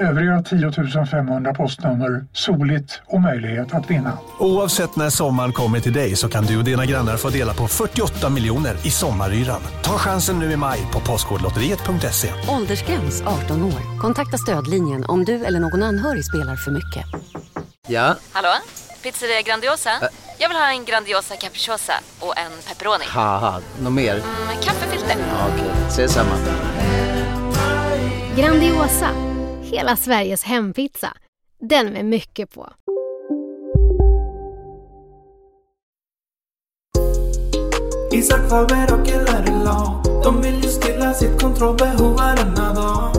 Övriga 10 500 postnummer soligt och möjlighet att vinna. Oavsett när sommaren kommer till dig så kan du och dina grannar få dela på 48 miljoner i sommaryran. Ta chansen nu i maj på Postkodlotteriet.se. Åldersgräns 18 år. Kontakta stödlinjen om du eller någon anhörig spelar för mycket. Ja, Hallå? Pizzeria Grandiosa? Jag vill ha en Grandiosa capriciosa och en pepperoni. något mer? Med kaffefilter. Ja, Okej, ses samma. Grandiosa, hela Sveriges hempizza. Den med mycket på. Isak Faber och LRLA De vill ju stilla sitt kontrollbehov varenda dag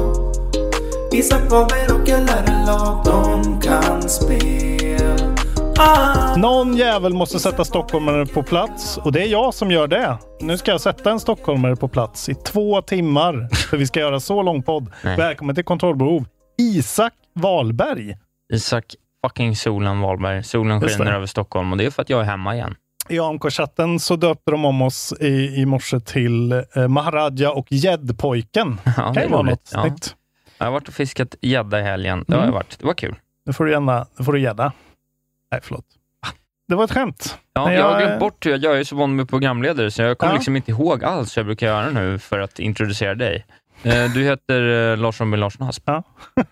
Isak Faber och LRLA De kan spel ah. Någon jävel måste sätta stockholmare på plats och det är jag som gör det. Nu ska jag sätta en stockholmare på plats i två timmar för vi ska göra så lång podd. Nej. Välkommen till Kontrollbehov. Isak Wahlberg. Isak fucking Solen Wahlberg. Solen skiner över Stockholm och det är för att jag är hemma igen. I AMK-chatten så döpte de om oss i, i morse till eh, Maharaja och gäddpojken. Ja, kan det ju vara något Ja. snyggt. Jag har varit och fiskat gädda i helgen. Det har Mm. jag varit. Det var kul. Nu får du gärna, nu får du gädda. Nej, förlåt. Det var ett skämt. Ja, Men jag har jag- glömt bort hur jag, jag är så van med programledare så jag kommer Ja. liksom inte ihåg alls hur jag brukar göra nu för att introducera dig. Eh, Du heter eh, Larsson B. Larsson Asp. Ja,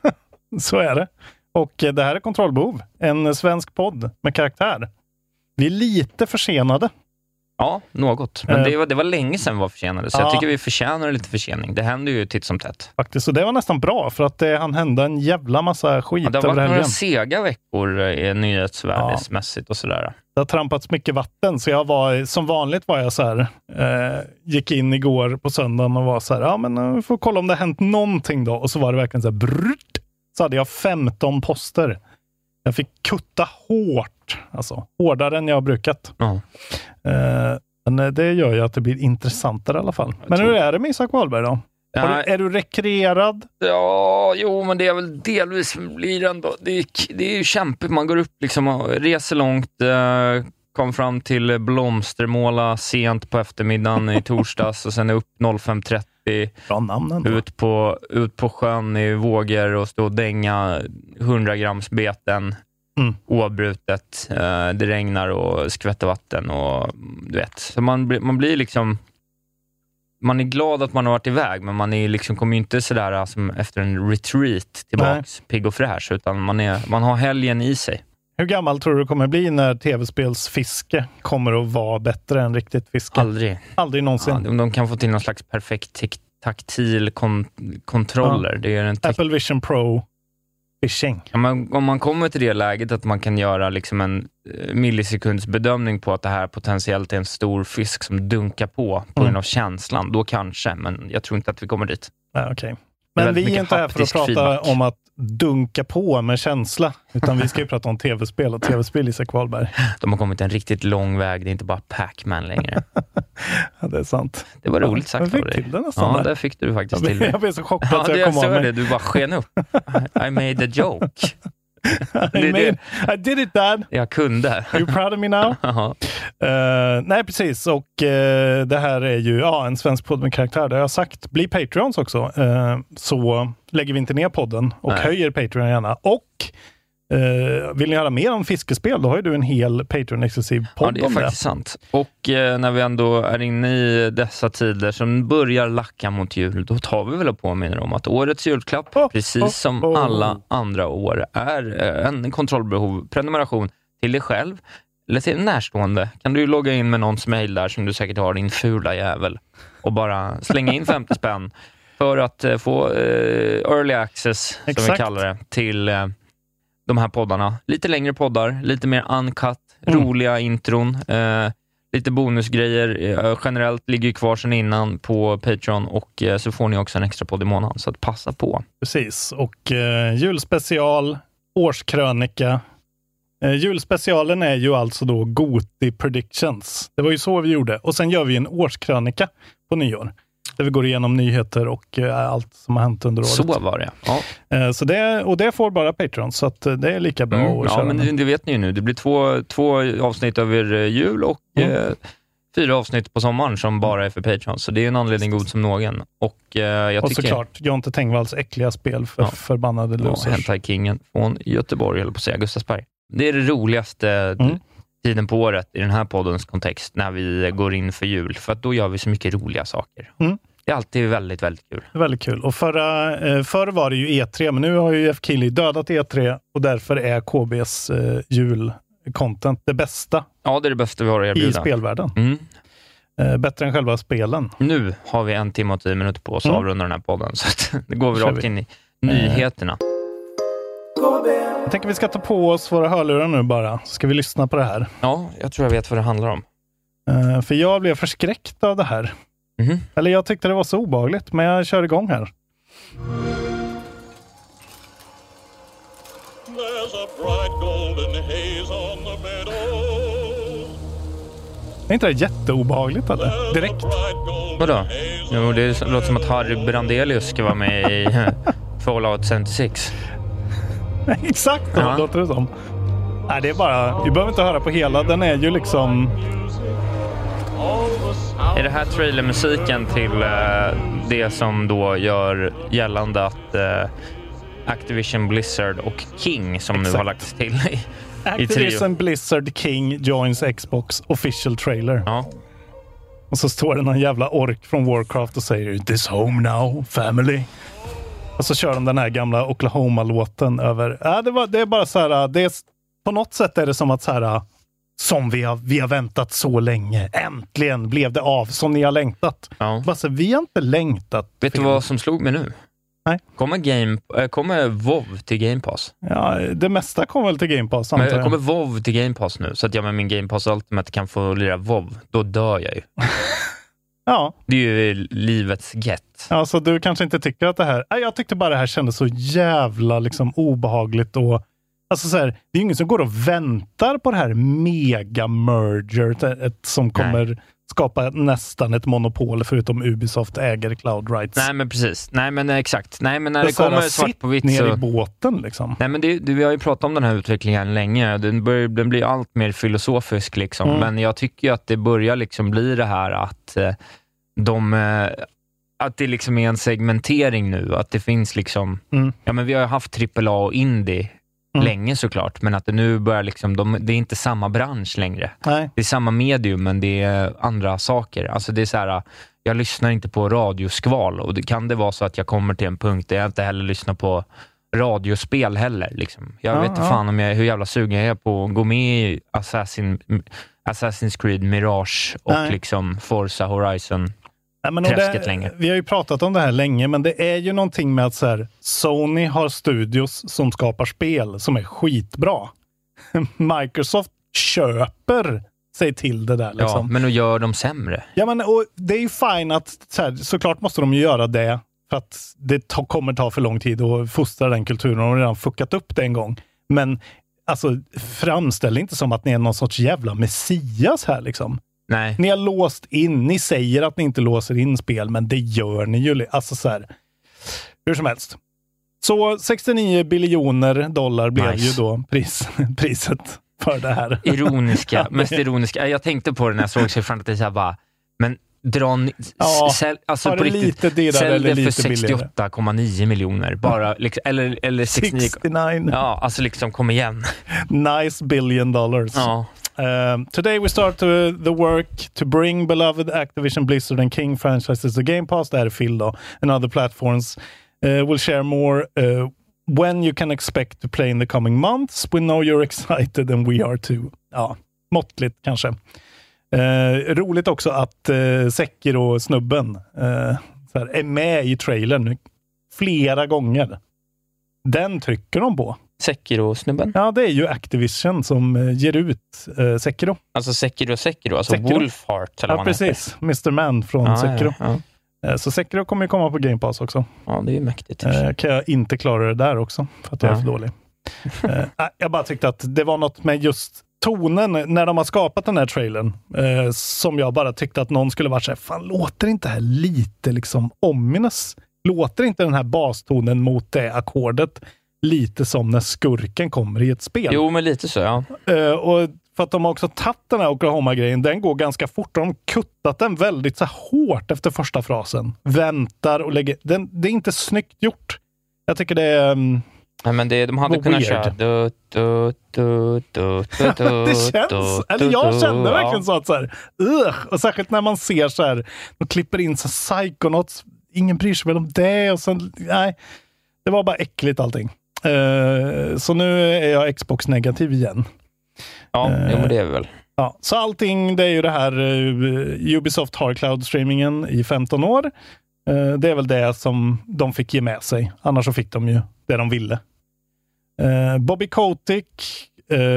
så är det. Och eh, det här är Kontrollbehov, en svensk podd med karaktär. Vi är lite försenade. Ja, något. Men det var, det var länge sedan vi var försenade, så Ja. jag tycker vi förtjänar lite försening. Det händer ju titt som tätt. faktiskt. Och det var nästan bra, för att det hann hända en jävla massa skit Ja, det har över varit några helgen. sega veckor eh, nyhetsvärdesmässigt och sådär. Det har trampats mycket vatten, så jag var, som vanligt var jag så här, eh, gick in igår på söndagen och var så här, ja men eh, vi får kolla om det har hänt någonting då. Och så var det verkligen så här, brrrt, så hade jag 15 poster. Jag fick kutta hårt, alltså hårdare än jag har brukat. Ja. Eh, men eh, det gör ju att det blir intressantare i alla fall. Men hur är det med Isak Wahlberg då? Du, är du rekreerad? Ja, jo, men det är väl delvis blir det ändå. Det är, det är ju kämpigt. Man går upp liksom och reser långt. Eh, kom fram till Blomstermåla sent på eftermiddagen i torsdags och sen upp 05.30 Bra namn ändå. ut på, ut på sjön i vågor och stå och dänga 100 grams beten Mm. oavbrutet. Eh, det regnar och skvätter vatten och du vet. Så man, man blir liksom man är glad att man har varit iväg, men man är liksom, kommer ju inte sådär äh, som efter en retreat tillbaks, pigg och fräsch, utan man, är, man har helgen i sig. Hur gammal tror du kommer bli när tv-spelsfiske kommer att vara bättre än riktigt fiske? Aldrig. Aldrig någonsin. Ja, om de kan få till någon slags perfekt taktil kon- kontroller. Det är en Apple Vision Pro Fishing. om, man, om man kommer till det läget att man kan göra liksom en eh, millisekundsbedömning på att det här potentiellt är en stor fisk som dunkar på på grund Mm. av känslan, då kanske, men jag tror inte att vi kommer dit. Det är Men vi är inte här för att prata feedback. om att dunka på med känsla, utan vi ska ju prata om tv-spel och tv-spel, Isak Wahlberg. De har kommit en riktigt lång väg, det är inte bara Pac-Man längre. Ja, det är sant. Det var roligt sagt Jag fick av dig. till det nästan Ja, där. där fick du faktiskt Jag till det. jag blev så chockad Ja, så jag jag kom av mig. det. Du bara sken upp. I made a joke. I, det- made, I did it dad! Jag kunde. Are you proud of me now? Eh, nej, precis. Och eh, det här är ju ja, en svensk podd med karaktär. Det har jag sagt. Bli Patreons också. Eh, så lägger vi inte ner podden och Nej. höjer Patreon gärna. Och eh, vill ni höra mer om fiskespel, då har ju du en hel Patreon-exklusiv podd Ja, det är om faktiskt sant. Och eh, när vi ändå är inne i dessa tider som börjar lacka mot jul, då tar vi väl och påminner om att årets julklapp, Oh, precis oh, som oh. alla andra år, är eh, en kontrollbehov, prenumeration till dig själv eller till en närstående. Kan du ju logga in med någons mail där som du säkert har, din fula jävel, och bara slänga in 50 spänn för att eh, få eh, early access, som vi Exakt. kallar det, till eh, de här poddarna. Lite längre poddar, lite mer uncut, Mm. roliga intron, eh, lite bonusgrejer. Eh, generellt ligger kvar sedan innan på Patreon och eh, så får ni också en extra podd i månaden, så att passa på. Precis. Och eh, julspecial, årskrönika Eh, julspecialen är ju alltså då Goti Predictions. Det var ju så vi gjorde. Och sen gör vi en årskrönika på nyår. Där vi går igenom nyheter och eh, allt som har hänt under året. Så var det, ja. Eh, så det, och det får bara Patreon, så eh, det är lika bra Mm, att ja, köra men med. det, vet ni ju nu. Det blir två, två avsnitt över jul och Mm. eh, fyra avsnitt på sommaren som bara är för Patreon. Så det är en anledning god som någon. Och eh, jag och tycker... såklart Jonte Tengvalls äckliga spel för Ja. förbannade Ja, losers. Hentai-kingen från Göteborg, eller på att säga Gustavsberg. Det är det roligaste Mm. tiden på året i den här poddens kontext, när vi går in för jul. För då gör vi så mycket roliga saker. Mm. Det är alltid väldigt, väldigt kul. Väldigt kul. Och förra, eh, förr var det ju E3, men nu har ju Jeff Keely dödat E3 och därför är KBs eh, julcontent det bästa Ja, det är det bästa vi har att i erbjuda. spelvärlden. Mm. Eh, bättre än själva spelen. Nu har vi en timme och tio minuter på oss att Mm. avrunda den här podden, så att det går vi rakt in i nyheterna. Jag tänker vi ska ta på oss våra hörlurar nu bara, så ska vi lyssna på det här. Ja, jag tror jag vet vad det handlar om. Eh, för jag blev förskräckt av det här. Mhm. Eller jag tyckte det var så obehagligt, men jag kör igång här. Är inte det jätteobehagligt eller? Direkt. Vadå? Jo, det låter som att Harry Brandelius ska vara med i Fallout 76. Exakt så Ja. låter det som. Nej, det är bara, vi behöver inte höra på hela. Den är ju liksom... Är det här trailermusiken till eh, det som då gör gällande att eh, Activision Blizzard och King, som nu Exakt. har lagts till i, i trio. Activision Blizzard King joins Xbox official trailer. Ja. Och så står det någon jävla ork från Warcraft och säger “This home now, family”. Och så kör de den här gamla Oklahoma-låten över... Ja, det, var, det är bara så här, det är, på något sätt är det som att så här, som vi har, vi har väntat så länge. Äntligen blev det av, som ni har längtat. Ja. Så, här, vi har inte längtat. Vet du vad som slog mig nu? Nej. Kommer, game, äh, kommer WoW till Game Pass? Ja, det mesta kommer väl till Game Pass, antar jag. kommer WoW till Game Pass nu? Så att jag med min Game Pass Ultimate kan få lira WoW. Då dör jag ju. Ja, Det är ju livets get. Alltså du kanske inte tycker att det här... Jag tyckte bara det här kändes så jävla liksom, obehagligt och... Alltså så här, det är ju ingen som går och väntar på det här mega-merger som kommer skapa nästan ett monopol förutom Ubisoft äger cloud rights. Nej, men precis. Nej, men exakt. Nej, men när Det det så här, kommer svart på vitt ner så... i båten liksom. Nej, men det, det, vi har ju pratat om den här utvecklingen länge. Den, bör, den blir allt mer filosofisk, liksom. Mm. men jag tycker att det börjar liksom bli det här att eh, de... Eh, att det liksom är en segmentering nu. Att det finns liksom... Mm. Ja, men vi har ju haft AAA och indie Mm. länge såklart, men att det nu börjar liksom... De, det är inte samma bransch längre. Nej. Det är samma medium, men det är andra saker. Alltså det är så här, jag lyssnar inte på radioskval och det kan det vara så att jag kommer till en punkt där jag inte heller lyssnar på radiospel heller. Liksom. Jag Ja, vet inte ja. fan om jag, hur jävla sugen jag är på att gå med i Assassin, Assassin's Creed Mirage och Nej. liksom Forza Horizon. Nej, men Träsket det, länge. Vi har ju pratat om det här länge, men det är ju någonting med att så här, Sony har studios som skapar spel som är skitbra. Microsoft köper sig till det där. Ja, Liksom. men och gör dem sämre. Ja, men och det är ju fine att så här, såklart måste de ju göra det för att det ta, kommer ta för lång tid att fostra den kulturen. De har redan fuckat upp det en gång. Men alltså, framställ inte som att ni är någon sorts jävla messias här liksom. Nej. Ni har låst in, ni säger att ni inte låser in spel, men det gör ni ju. Alltså så här, hur som helst. Så 69 biljoner dollar blev Nice. ju då pris, priset för det här. Ironiska, mest ironiska. Jag tänkte på det när jag såg siffran, att det är så här bara, men dra Ja, sälj, alltså på riktigt, lite dyrare sälj eller det för lite billigare? 68,9 miljoner. Bara, liksom, eller, eller 69. 69. Ja, alltså liksom kom igen. Nice billion dollars. Ja. Um, today we start to, the work to bring beloved Activision Blizzard and King franchises to Game Pass. Det här är Phil då. And other platforms. Uh, we'll share more uh, when you can expect to play in the coming months. We know you're excited and we are too. Ja, måttligt kanske. Uh, roligt också att uh, Sekiro-snubben uh, så här, är med i trailern flera gånger. Den trycker de på. Sekiro-snubben? Ja, det är ju Activision som eh, ger ut uh, Sekiro. Alltså Sekiro Sekiro, alltså Sekiro. Wolfheart eller Ja, vad han precis. Mr. Man från Ja, Sekiro. ja, Eh, Så Sekiro kommer ju komma på Game Pass också. Ja, det är ju mäktigt. Eh, kan jag inte klara det där också, för att jag är Ja. för dålig. Eh, nej, jag bara tyckte att det var något med just tonen när de har skapat den här trailern eh, som jag bara tyckte att någon skulle varit såhär, fan låter inte det här lite liksom ominous? Låter inte den här bastonen mot det ackordet lite som när skurken kommer i ett spel? Jo, men lite så ja. Eh, och för att de har också tagit den här Oklahoma-grejen, den går ganska fort. De har kuttat den väldigt så hårt efter första frasen. Väntar och lägger... Den, det är inte snyggt gjort. Jag tycker det är... Um, Nej, men det, de hade Vad kunnat weird. köra... Du, du, du, du, du, du, det känns, eller jag kände ja. verkligen så att så här, ugh, och särskilt när man ser så här, de klipper in så här Psychonauts, ingen bryr sig väl om det och sen, nej, det var bara äckligt allting. Eh, så nu är jag Xbox-negativ igen. Ja, Eh, jo, men det är vi väl. Ja, så allting, det är ju det här eh, Ubisoft har cloud-streamingen i 15 år. Eh, det är väl det som de fick ge med sig. Annars så fick de ju det de ville. Bobby Kotick,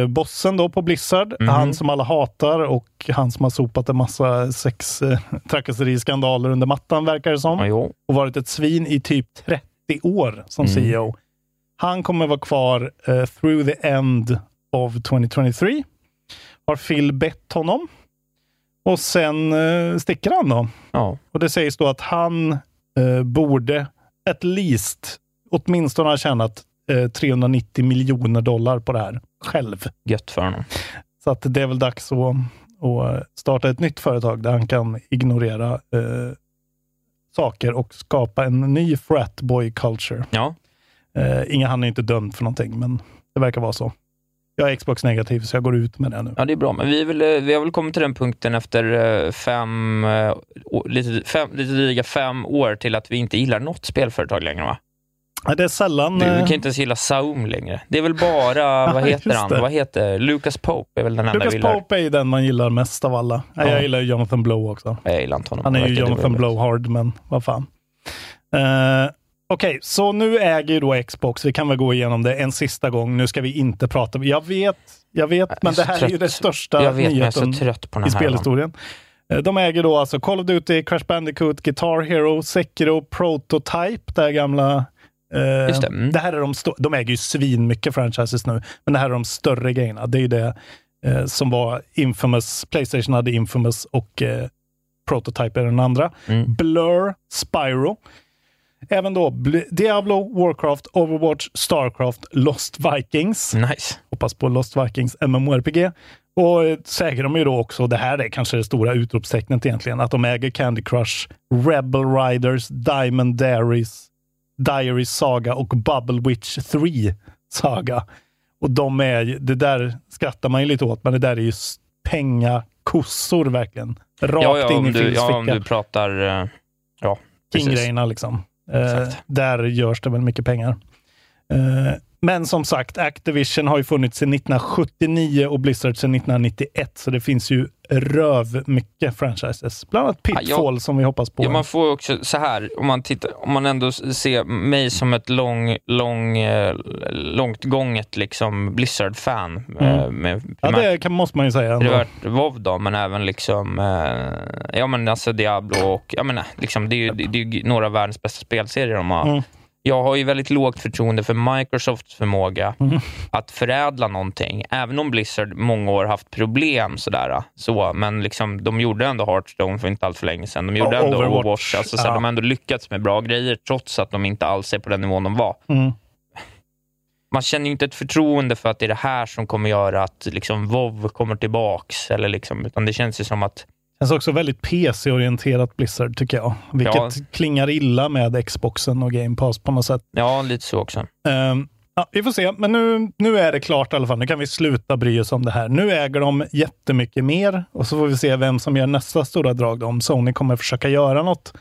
bossen då på Blizzard, Mhm. han som alla hatar och han som har sopat en massa sex eh, trakasserieskandaler under mattan verkar det som. Ja, jo. Och varit ett svin i typ 30 år som Mm. CEO. Han kommer vara kvar eh, through the end of 2023. Har Phil bett honom. Och sen eh, sticker han då. Ja. Och det sägs då att han eh, borde at least åtminstone ha tjänat eh, 390 miljoner dollar på det här själv. Gött för honom. Så att det är väl dags att, att starta ett nytt företag där han kan ignorera saker och skapa en ny frat boy culture. Ja. Eh, inga, han är inte dömd för någonting, men det verkar vara så. Jag är Xbox negativ, så jag går ut med det nu. Ja, det är bra. Men vi, väl, eh, vi har väl kommit till den punkten efter eh, fem, eh, lite, fem, lite dryga fem år till att vi inte gillar något spelföretag längre, va? Ja, Det är sällan... Du, vi kan inte ens gilla Saum längre. Det är väl bara, vad heter han? Vad heter Lucas Pope är väl den enda Lucas gillar. Pope är den man gillar mest av alla. Ja. Ja. Jag gillar Jonathan Blow också. Jag gillar inte honom. Han är ju Jonathan dålig. Blowhard, men vad fan. Uh, Okej, så nu äger ju då Xbox, vi kan väl gå igenom det en sista gång. Nu ska vi inte prata, jag vet, jag vet, Jag men det här är ju trött. den största Jag vet, jag nyheten trött den i spelhistorien. Eh, De äger då alltså Call of Duty, Crash Bandicoot, Guitar Hero, Sekiro, Prototype, det här gamla Just det, mm. det här är de, de äger ju svin mycket franchises nu, men det här är de större grejerna. Det är ju det eh, som var Infamous, Playstation hade Infamous och eh, Prototype är den andra. Mm. Blur, Spyro. Även då Bl- Diablo, Warcraft, Overwatch, Starcraft, Lost Vikings. Nice. Hoppas på Lost Vikings MMORPG. Och eh, så äger de ju då också, det här är kanske det stora utropstecknet egentligen, att de äger Candy Crush, Rebel Riders, Diamond Diaries, Diaries Saga och Bubble Witch 3 Saga. Och de är, det där skrattar man ju lite åt, men det där är ju pengakossor verkligen. Rakt Ja, ja, in i du, ja, om du pratar... eh, Ja. King-grejerna liksom. Eh, där görs det väl mycket pengar. Eh, men som sagt, Activision har ju funnits sedan 1979 och Blizzard sedan 1991, så det finns ju röv mycket franchises. Bland annat Ja, Pitfall jag- som vi hoppas på. Ja, man får också så här, om man, tittar, om man ändå ser mig som ett lång, lång, eh, långt gånget liksom Blizzard-fan. eh, Mm. Med ja, primärt det kan, måste man ju säga. Varit WoW då, men även liksom, eh, ja men alltså Diablo och, jag menar, liksom, det är ju det, är några av världens bästa spelserier de har. Mm. Jag har ju väldigt lågt förtroende för Microsofts förmåga Mm. att förädla någonting, även om Blizzard många år haft problem sådär. Så, men liksom, de gjorde ändå Hearthstone för inte allt för länge sedan. De gjorde ändå Overwatch. Overwatch. Alltså, så Ja. De har ändå lyckats med bra grejer, trots att de inte alls är på den nivån de var Mm. man känner ju inte ett förtroende för att det är det här som kommer göra att liksom, WoW kommer tillbaks. Eller liksom, utan det känns ju som att känns också väldigt PC-orienterat Blizzard tycker jag. Vilket Ja. klingar illa med Xboxen och Game Pass på något sätt. Ja, lite så också. Ehm, ja, vi får se, men nu, nu är det klart i alla fall. Nu kan vi sluta bry oss om det här. Nu äger de jättemycket mer och så får vi se vem som gör nästa stora drag. Då. Om Sony kommer försöka göra något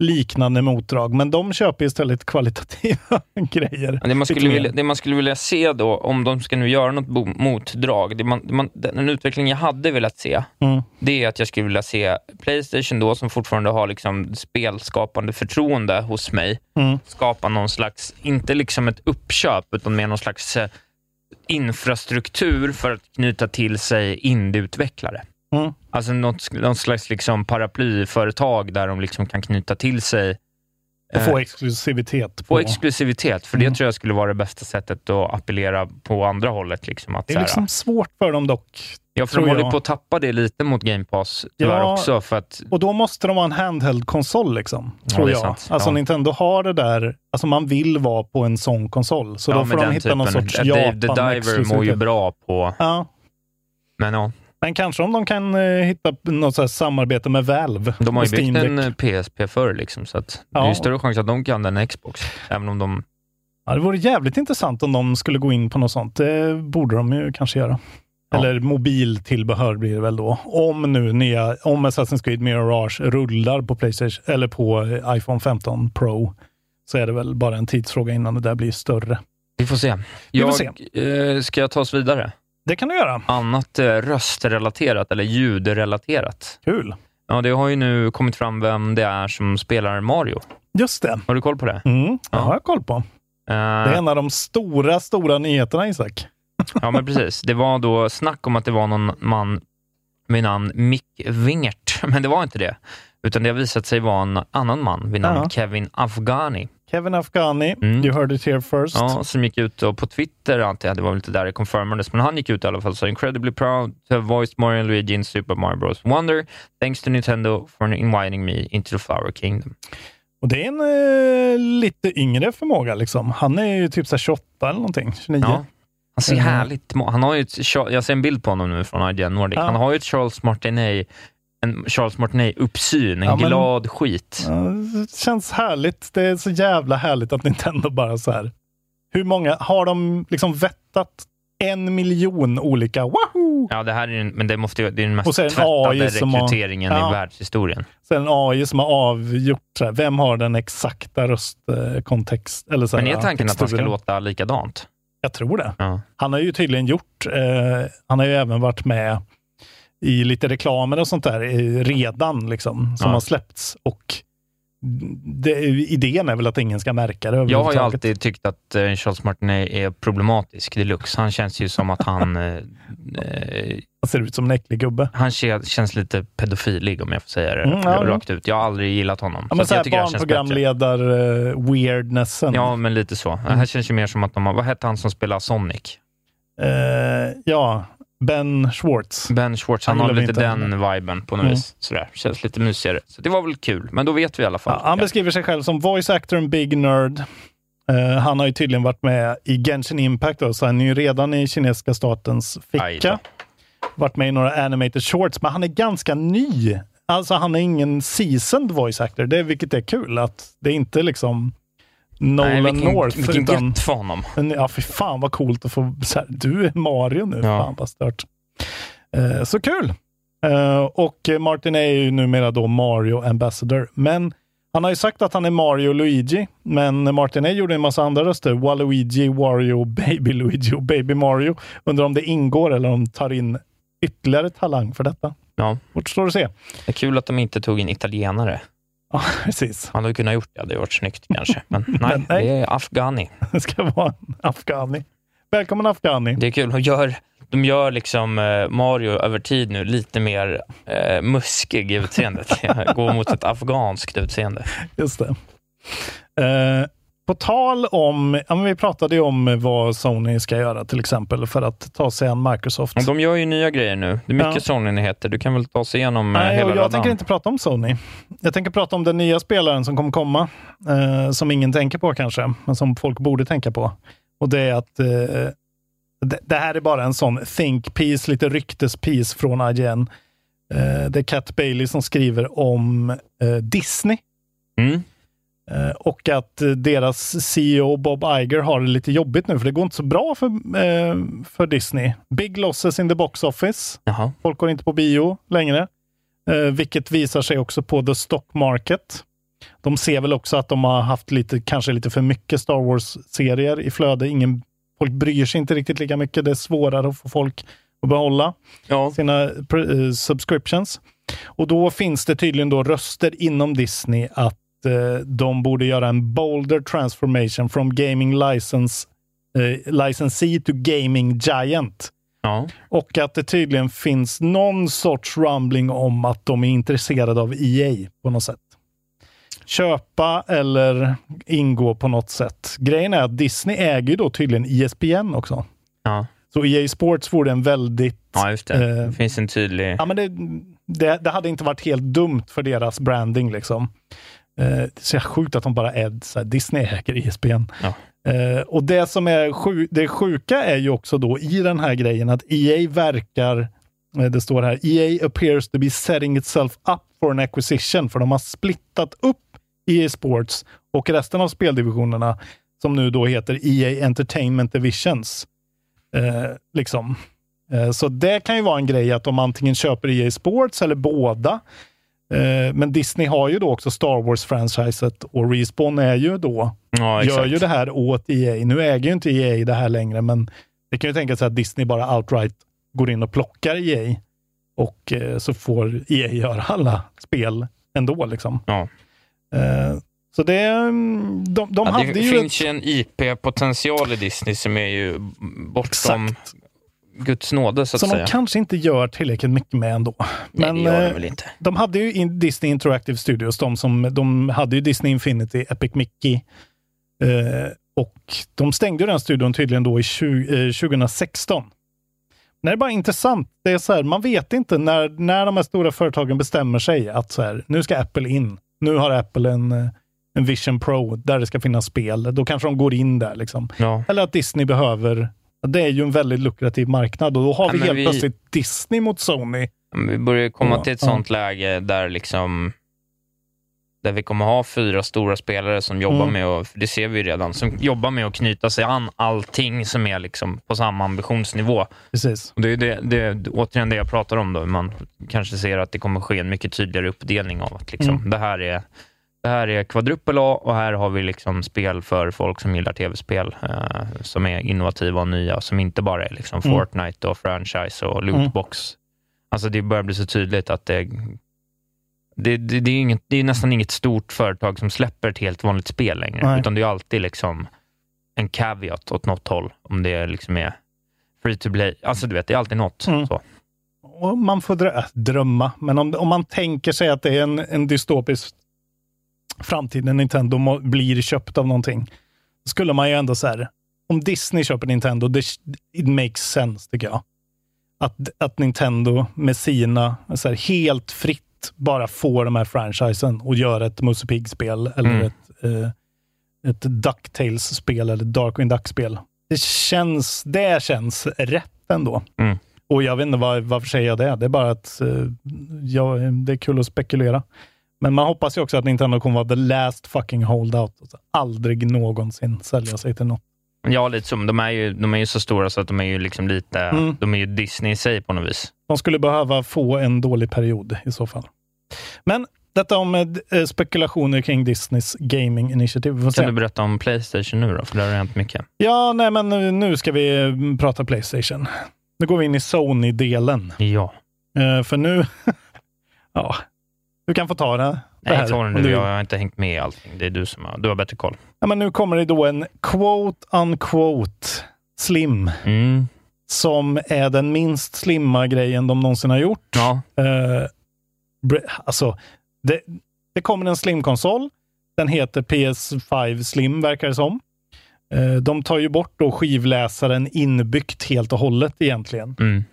liknande motdrag, men de köper istället kvalitativa grejer. Det man, skulle vilja, det man skulle vilja se då, om de ska nu göra något motdrag, det man, det man, den utveckling jag hade velat se, Mm. det är att jag skulle vilja se Playstation då, som fortfarande har liksom spelskapande förtroende hos mig, Mm. skapa någon slags, inte liksom ett uppköp, utan mer någon slags eh, infrastruktur för att knyta till sig indieutvecklare. Mm. Alltså något, något slags liksom paraplyföretag där de liksom kan knyta till sig Och få Eh, exklusivitet. Få På. exklusivitet, för Mm. det tror jag skulle vara det bästa sättet att appellera på andra hållet. Liksom, att det är här, liksom svårt för dem dock. ja, för de håller jag. på att tappa det lite mot Game Pass tyvärr Ja, också. För att, Och då måste de ha en handheld-konsol, liksom, tror är jag. sant. Alltså Ja. Nintendo har det där, alltså man vill vara på en sån konsol. Så ja, då får de hitta någon typen. sorts Dave the Diver mår ju Japan-exklusivitet. bra på... Ja, Men ja, men kanske om de kan eh, hitta något samarbete med Valve. de har ju byggt en Deck. eh, PSP förr, liksom, så att det är Ja. ju större chans att de kan den Xbox. Även om de... Ja, det vore jävligt intressant om de skulle gå in på något sånt. Det borde de ju kanske göra. Ja. Eller mobiltillbehör blir det väl då. Om nu nya, om Assassin's Creed Mirage rullar på Playstation eller på eh, iPhone 15 Pro så är det väl bara en tidsfråga innan det där blir större. Vi får se. Vi får Jag, Eh, ska jag ta oss vidare? Det kan du göra. Annat eh, röstrelaterat eller ljudrelaterat. Kul. Ja, det har ju nu kommit fram vem det är som spelar Mario. Just det. Har du koll på det? Mm, det Ja. har jag koll på. Eh, Det är en av de stora, stora nyheterna Isak. Ja, men precis. Det var då snack om att det var någon man med namn Mick Wingert, men det var inte det. Utan det har visat sig vara en annan man vid namn Ja. Kevin Afghani. Kevin Afghani, Mm. you heard it here first. Ja, som gick ut och på Twitter, antar jag, det var väl inte där det confirmades, men han gick ut i alla fall så incredibly proud to have voiced Mario and Luigi in Super Mario Bros. Wonder. Thanks to Nintendo for inviting me into the Flower Kingdom. Och det är en eh, lite yngre förmåga. Liksom. Han är ju typ så här 28 eller någonting, 29. Ja. Han ser Mm. härligt Han har ju ett, Jag ser en bild på honom nu från IGN Nordic. Ja. Han har ju ett Charles Martinet en Charles Martinet-uppsyn, en Ja, men- glad skit. Ja, det känns härligt. Det är så jävla härligt att Nintendo bara så här. Hur många, har de liksom vettat en miljon olika wahoo? Ja, det här är, en, men det, måste, ju- det är den mest tvättade AI som har- rekryteringen Ja. i världshistorien. Så en AI som har avgjort så här, vem har den exakta röstkontext? Eller så här, Men är ja, tanken att han ska låta likadant? Jag tror det. Ja. Han har ju tydligen gjort, eh, han har ju även varit med i lite reklamer och sånt där eh, redan, liksom, som Ja. har släppts. Och det, idén är väl att ingen ska märka det Jag har ju alltid tyckt att eh, Charles Martinet är problematisk deluxe. Han känns ju som att han... Eh, eh, Han ser ut som en äcklig gubbe. han kä- känns lite pedofilig om jag får säga det Mm, ja, rakt ut. Jag har aldrig gillat honom. Ja, men att så här jag barnprogramledar-weirdnessen. Ja, men lite så. Det här känns ju mer som att de har... Vad hette han som spelar Sonic? Eh, ja, Ben Schwartz. Ben Schwartz. Han Han har lite den viben på något Mm. vis. Sådär. Känns lite mysigare. Så det var väl kul. Men då vet vi i alla fall. Ja, han beskriver sig själv som voice actor and big nerd. Eh, han har ju tydligen varit med i Genshin Impact, då, så han är ju redan i kinesiska statens ficka. Varit med i några animated shorts, men han är ganska ny. Alltså han är ingen seasoned voice actor, det, vilket är kul. att Det är inte liksom Nolan Nej, vilken, North. vilken utan, gött för honom. men, ja, fy fan vad coolt att få... Så här, du är Mario nu. Ja. Fan vad stört. Eh, så kul! Eh, och Martin är ju numera då Mario Ambassador. Men han har ju sagt att han är Mario Luigi. Men Martin A gjorde en massa andra röster. Waluigi, Wario, Baby Luigi och Baby Mario. Undrar om det ingår eller om de tar in ytterligare talang för detta. Ja. Återstår att se. Det är kul att de inte tog in italienare. Ja, precis. Han hade kunnat gjort det, det hade varit snyggt kanske. Men nej, Men nej. det är afghani. Det ska vara en afghani. Välkommen afghani. Det är kul. De gör, de gör liksom eh, Mario över tid nu lite mer eh, muskig i utseendet. Går mot ett afghanskt utseende. Just det. Eh, på tal om, ja, vi pratade ju om vad Sony ska göra till exempel för att ta sig an Microsoft. De gör ju nya grejer nu. Det är mycket Ja. Sony-nyheter. Du kan väl ta oss igenom eh, Nej, hela jag radan. tänker inte prata om Sony. Jag tänker prata om den nya spelaren som kommer komma, eh, som ingen tänker på kanske, men som folk borde tänka på. Och det är att eh, det, det här är bara en sån think piece, lite ryktespiece från IGN. Eh, det är Cat Bailey som skriver om eh, Disney. Mm. Eh, och att eh, deras CEO Bob Iger har det lite jobbigt nu, för det går inte så bra för, eh, för Disney. Big losses in the box office. Jaha. Folk går inte på bio längre, vilket visar sig också på the stock market. De ser väl också att de har haft lite, kanske lite för mycket Star Wars-serier i flöde. Ingen, folk bryr sig inte riktigt lika mycket. Det är svårare att få folk att behålla Ja. sina subscriptions. Och då finns det tydligen då röster inom Disney att eh, de borde göra en bolder transformation from gaming license, eh, licensee to gaming giant. Ja. Och att det tydligen finns någon sorts rumbling om att de är intresserade av EA på något sätt. köpa eller ingå på något sätt. Grejen är att Disney äger ju då tydligen ESPN också. Ja. Så EA Sports vore en väldigt... Ja, just det. Eh, Det finns en tydlig... Ja, men det, det, det hade inte varit helt dumt för deras branding. liksom. Eh, det är så sjukt att de bara är så här, Disney äger E. Ja. Eh, och det som är sju, det sjuka är ju också då i den här grejen att EA verkar, eh, det står här, EA appears to be setting itself up for an acquisition, för de har splittat upp EA Sports och resten av speldivisionerna som nu då heter EA Entertainment Divisions. Eh, liksom. Eh, Så det kan ju vara en grej att de antingen köper EA Sports eller båda. Eh, Men Disney har ju då också Star Wars-franchiset och Respawn är ju då, Ja, gör exakt. ju det här åt EA. Nu äger ju inte EA det här längre, men det kan ju tänka sig att Disney bara outright går in och plockar EA och eh, så får EA göra alla spel ändå. Liksom. Ja. Eh, Så det, mm, de, de Ja, hade det ju... finns ju en IP-potential i Disney som är ju bortom Guds nåde, så att som säga. de kanske inte gör tillräckligt mycket med ändå. Nej, det gör de eh, väl inte. De hade ju in Disney Interactive Studios, de, som, de hade ju Disney Infinity, Epic Mickey. Eh, och de stängde den studion tydligen då i 20, eh, 2016. Men det är bara intressant. Det är så här, man vet inte när, när de här stora företagen bestämmer sig att så här, nu ska Apple in. Nu har Apple en, en Vision Pro där det ska finnas spel. Då kanske de går in där. Liksom. Ja. Eller att Disney behöver. Det är ju en väldigt lukrativ marknad och då har Ja, vi helt vi- plötsligt Disney mot Sony. Vi börjar komma Ja, till ett ja. sånt läge där liksom där vi kommer ha fyra stora spelare som jobbar Mm. med, och, det ser vi redan, som jobbar med att knyta sig an allting som är liksom på samma ambitionsnivå. Precis. Och det är det, det återigen det jag pratar om. Då. Man kanske ser att det kommer ske en mycket tydligare uppdelning av att liksom, Mm. det, här är, det här är kvadrupel A och här har vi liksom spel för folk som gillar tv-spel eh, som är innovativa och nya, som inte bara är liksom Mm. Fortnite och franchise och lootbox. Alltså det börjar bli så tydligt att det, det, det, det, är, inget, det är nästan inget stort företag som släpper ett helt vanligt spel längre, Nej. utan det är alltid liksom en caveat åt något håll, om det liksom är free to play. Alltså du vet, det är alltid något. Mm. Så. Och man får drö- drömma, men om, om man tänker sig att det är en, en dystopisk framtid när Nintendo blir köpt av någonting, skulle man ju ändå så här, om Disney köper Nintendo, det, it makes sense tycker jag. Att, att Nintendo med sina, så här, helt fritt bara får de här franchisen och gör ett Musse Pigg-spel eller Mm. ett, eh, ett Ducktails-spel eller Darkwing Duck-spel. Det känns, det känns rätt ändå. Mm. Och jag vet inte var, varför säger jag det. Det är bara att eh, ja, det är kul att spekulera. Men man hoppas ju också att Nintendo kommer vara the last fucking holdout. Alltså, aldrig någonsin sälja sig till något. Ja, lite som. De är, ju, de är ju så stora så att de är ju liksom lite, Mm. de är ju Disney i sig på något vis. De skulle behöva få en dålig period i så fall. Men detta om eh, spekulationer kring Disneys gaming får Kan se. du berätta om Playstation nu då? För där har det hänt mycket. Ja, nej men nu- nu ska vi mm, prata Playstation. Nu går vi in i Sony-delen. Ja. Eh, för nu, ja, du kan få ta det. det Nej, här, ta den du. du Jag har inte hängt med i allting. Det är du som har, du har bättre koll. Ja, men nu kommer det då en quote unquote slim Mm. som är den minst slimma grejen de någonsin har gjort. Ja. Bre- alltså, det, det kommer en slim-konsol. Den heter PS5 Slim, verkar det som. Eh, de tar ju bort då skivläsaren inbyggt helt och hållet egentligen. Mm.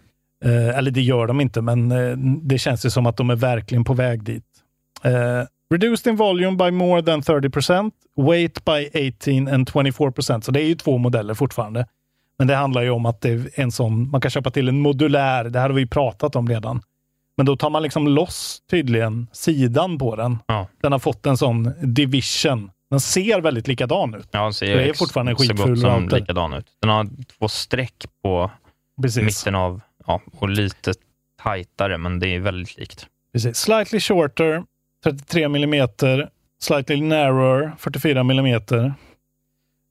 Eh, eller det gör de inte, men eh, det känns ju som att de är verkligen på väg dit. Eh, reduced in volume by more than 30%, weight by 18 and 24%. Så det är ju två modeller fortfarande. Men det handlar ju om att det är en sån, man kan köpa till en modulär, det här har vi pratat om redan. Men då tar man liksom loss tydligen sidan på den. Ja. Den har fått en sån division. Den ser väldigt likadan ut. Ja, den ser Det är fortfarande skitful router. likadan ut. Den har två streck på Precis. mitten av, ja, och lite tajtare, men det är väldigt likt. Precis. Slightly shorter, 33 mm. Slightly narrower, 44 mm.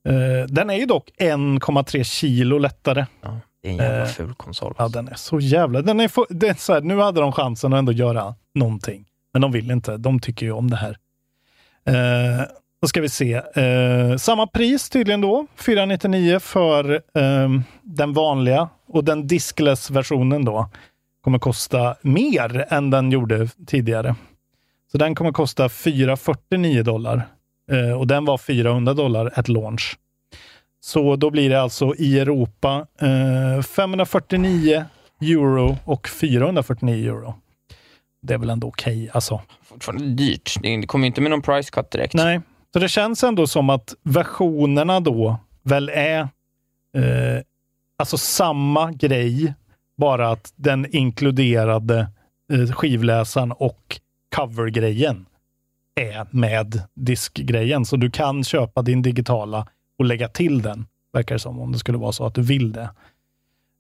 Eh, den är ju dock 1,3 kilo lättare. Ja, det är en jävla Eh, ful konsol. Ja, den är så jävla... Den är det är så här, nu hade de chansen att ändå göra någonting. Men de vill inte. De tycker ju om det här. Eh, då ska vi se. Eh, samma pris tydligen då. 499 för ehm, den vanliga. Och den diskless-versionen då kommer kosta mer än den gjorde tidigare. Så den kommer kosta 449 dollar. Eh, och den var 400 dollar at launch. Så då blir det alltså i Europa eh, 549 euro och 449 euro. Det är väl ändå okej. Okay, alltså. Fortfarande dyrt. Det kommer inte med någon price cut direkt. Nej, så det känns ändå som att versionerna då väl är eh, alltså samma grej, bara att den inkluderade eh, skivläsaren och covergrejen är med diskgrejen. Så du kan köpa din digitala och lägga till den, verkar det som, om det skulle vara så att du vill det.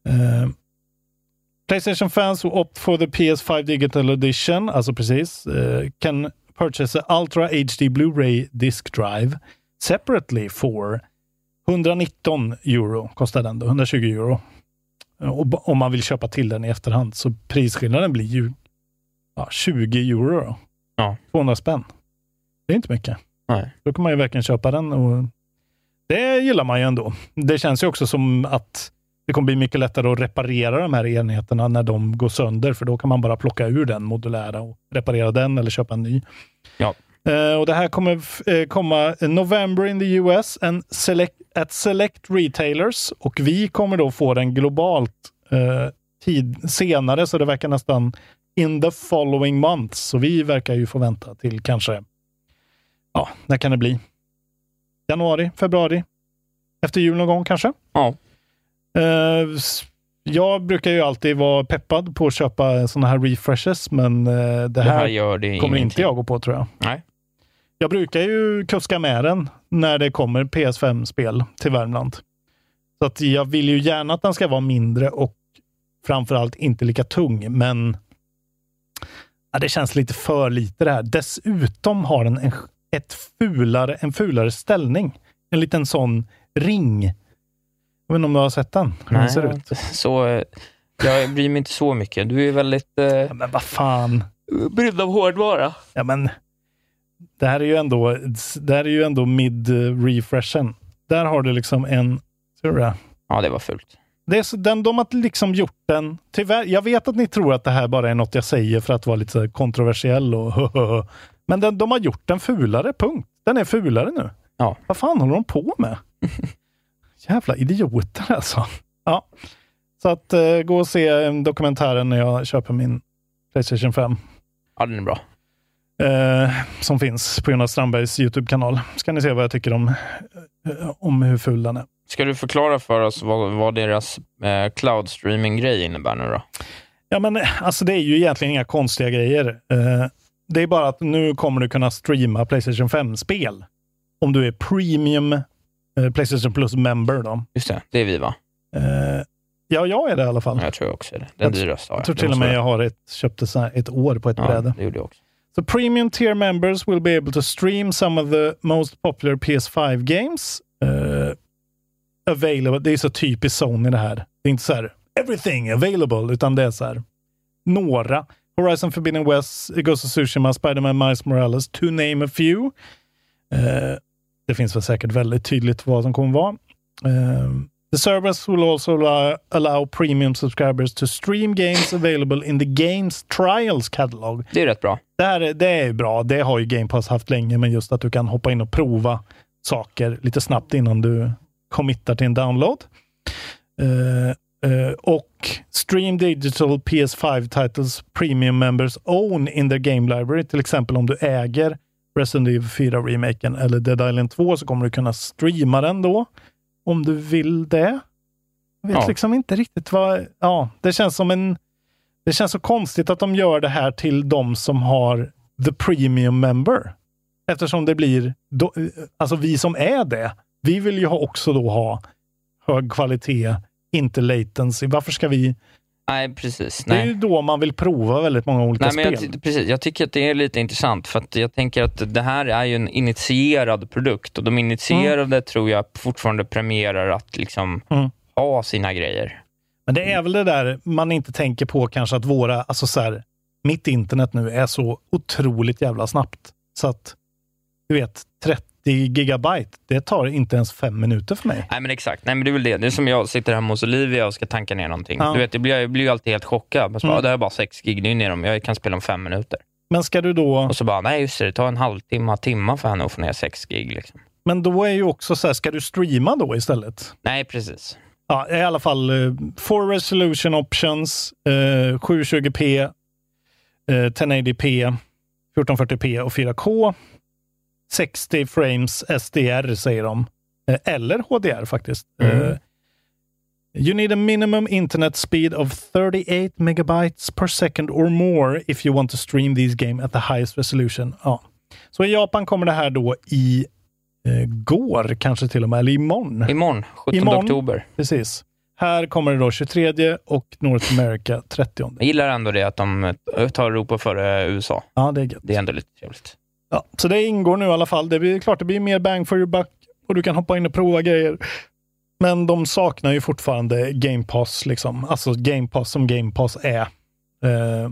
Eh, Playstation fans who opt for the PS5 Digital Edition, alltså precis, uh, can purchase a Ultra HD Blu-ray Disk Drive separately for 119 euro, kostar den då, 120 euro. Och om man vill köpa till den i efterhand, så prisskillnaden blir ju ja, 20 euro. Då. Ja. 200 spänn. Det är inte mycket. Nej. Då kan man ju verkligen köpa den och det gillar man ju ändå. Det känns ju också som att det kommer bli mycket lättare att reparera de här enheterna när de går sönder, för då kan man bara plocka ur den modulära och reparera den eller köpa en ny. Ja. Uh, och Det här kommer uh, komma November in the US and select, at select retailers och vi kommer då få den globalt uh, tid senare, så det verkar nästan in the following months. Så vi verkar ju få vänta till kanske, ja, när kan det bli? Januari, februari? Efter jul någon gång kanske? Ja. Jag brukar ju alltid vara peppad på att köpa sådana här refreshes, men det, det här, det kommer ingenting. inte jag gå på tror jag. Nej. Jag brukar ju kuska med den när det kommer PS5-spel till Värmland. Så att jag vill ju gärna att den ska vara mindre och framförallt inte lika tung, men ja, det känns lite för lite det här. Dessutom har den en, ett fulare, en fulare ställning. En liten sån ring. Jag vet inte om du har sett den? Hur Nej, den ser ut? Så, jag bryr mig inte så mycket. Du är väldigt... Eh, Ja, men vad fan. brydd av hårdvara. Ja, men det här är ju ändå, det här är ju ändå mid-refreshen. Där har du liksom en... Ser du det? Ja, det var fult. Det är så, den, de har liksom gjort den... Tyvärr, jag vet att ni tror att det här bara är något jag säger för att vara lite kontroversiell och Men den, de har gjort den fulare, punkt. Den är fulare nu. Ja. Vad fan håller de på med? Jävla idioter alltså. Ja. Så att uh, gå och se eh, dokumentären när jag köper min Playstation 5. Ja, den är bra. Eh, som finns på Jonas Strandbergs YouTube-kanal. Ska ni se vad jag tycker om, eh, om hur ful den är. Ska du förklara för oss vad, vad deras eh, cloud streaming-grej innebär nu då? Ja, men alltså det är ju egentligen inga konstiga grejer. Eh, det är bara att nu kommer du kunna streama Playstation 5-spel. Om du är premium eh, Playstation Plus-member. då. Just det, det är vi va? Eh, ja, jag är det i alla fall. Jag tror också det. Den Jag- dyraste har Jag tror Det till och med jag har ett, köpt ett, så här, ett år på ett Ja, bräde. det gjorde jag också. So premium tier members will be able to stream some of the most popular PS5 games. Uh, available. Det är så typiskt Sony det här. Det är inte så här everything available, utan det är så här några. Horizon Forbidden West, Ghost of Tsushima, Spider-Man, Miles Morales, to name a few. Uh, det finns väl säkert väldigt tydligt vad som kommer vara. Eh, the servers will also allow, allow premium subscribers to stream games available in the Games Trials catalog. Det är rätt bra. Det, här, är- det är bra. Det har ju Game Pass haft länge, men just att du kan hoppa in och prova saker lite snabbt innan du committar till en download. Eh, eh, och Stream Digital PS5 titles Premium Members Own in their Game Library. Till exempel om du äger Resident Evil 4-remaken eller Dead Island 2 så kommer du kunna streama den då. Om du vill det. Jag vet Ja. liksom inte riktigt vad... Ja, det känns som en... Det känns så konstigt att de gör det här till de som har the premium member. Eftersom det blir, då, alltså vi som är det, vi vill ju också då ha hög kvalitet, inte latency. Varför ska vi... Nej, precis. Det är Nej. ju då man vill prova väldigt många olika Nej, men spel. jag, precis. jag tycker att det är lite intressant, för att jag tänker att det här är ju en initierad produkt och de initierade tror jag fortfarande premierar att liksom Mm. ha sina grejer. Men det är väl det där man inte tänker på kanske att våra, alltså så här, mitt internet nu är så otroligt jävla snabbt. Så att, du vet, 30 gigabyte, det tar inte ens fem minuter för mig. Nej men exakt, nej men det är väl det. Det är som jag sitter hemma hos Olivia och ska tanka ner någonting. Ja. Du vet, jag blir, jag blir ju alltid helt chockad. Bara, Mm. "Ah, Det här är bara 6 gig, det är ner om, jag kan spela om fem minuter. Men ska du då... Och så bara, nej just det, det tar en halvtimme, timma för henne att få ner 6 gig. Liksom. Men då är ju också så här, ska du streama då istället? Nej, precis. Ja, i alla fall eh, four resolution options, eh, 720p, eh, 1080p, 1440p och 4K. 60 frames SDR säger de. Eh, eller HDR faktiskt. Mm. Eh, you need a minimum internet speed of 38 megabytes per second or more if you want to stream these game at the highest resolution. Ja. Så i Japan kommer det här då i eh, går kanske till och med, eller imorgon. Imorgon, 17 Imorgon. oktober. Precis. Här kommer det då 23 och North America 30. Jag gillar ändå det att de eh, tar Europa före USA. Ja, det är gött. Det är ändå lite trevligt. Ja, så det ingår nu i alla fall. Det blir klart det blir mer bang for your buck och du kan hoppa in och prova grejer. Men de saknar ju fortfarande Game Pass, liksom. alltså Game Pass som Game Pass är. Eh,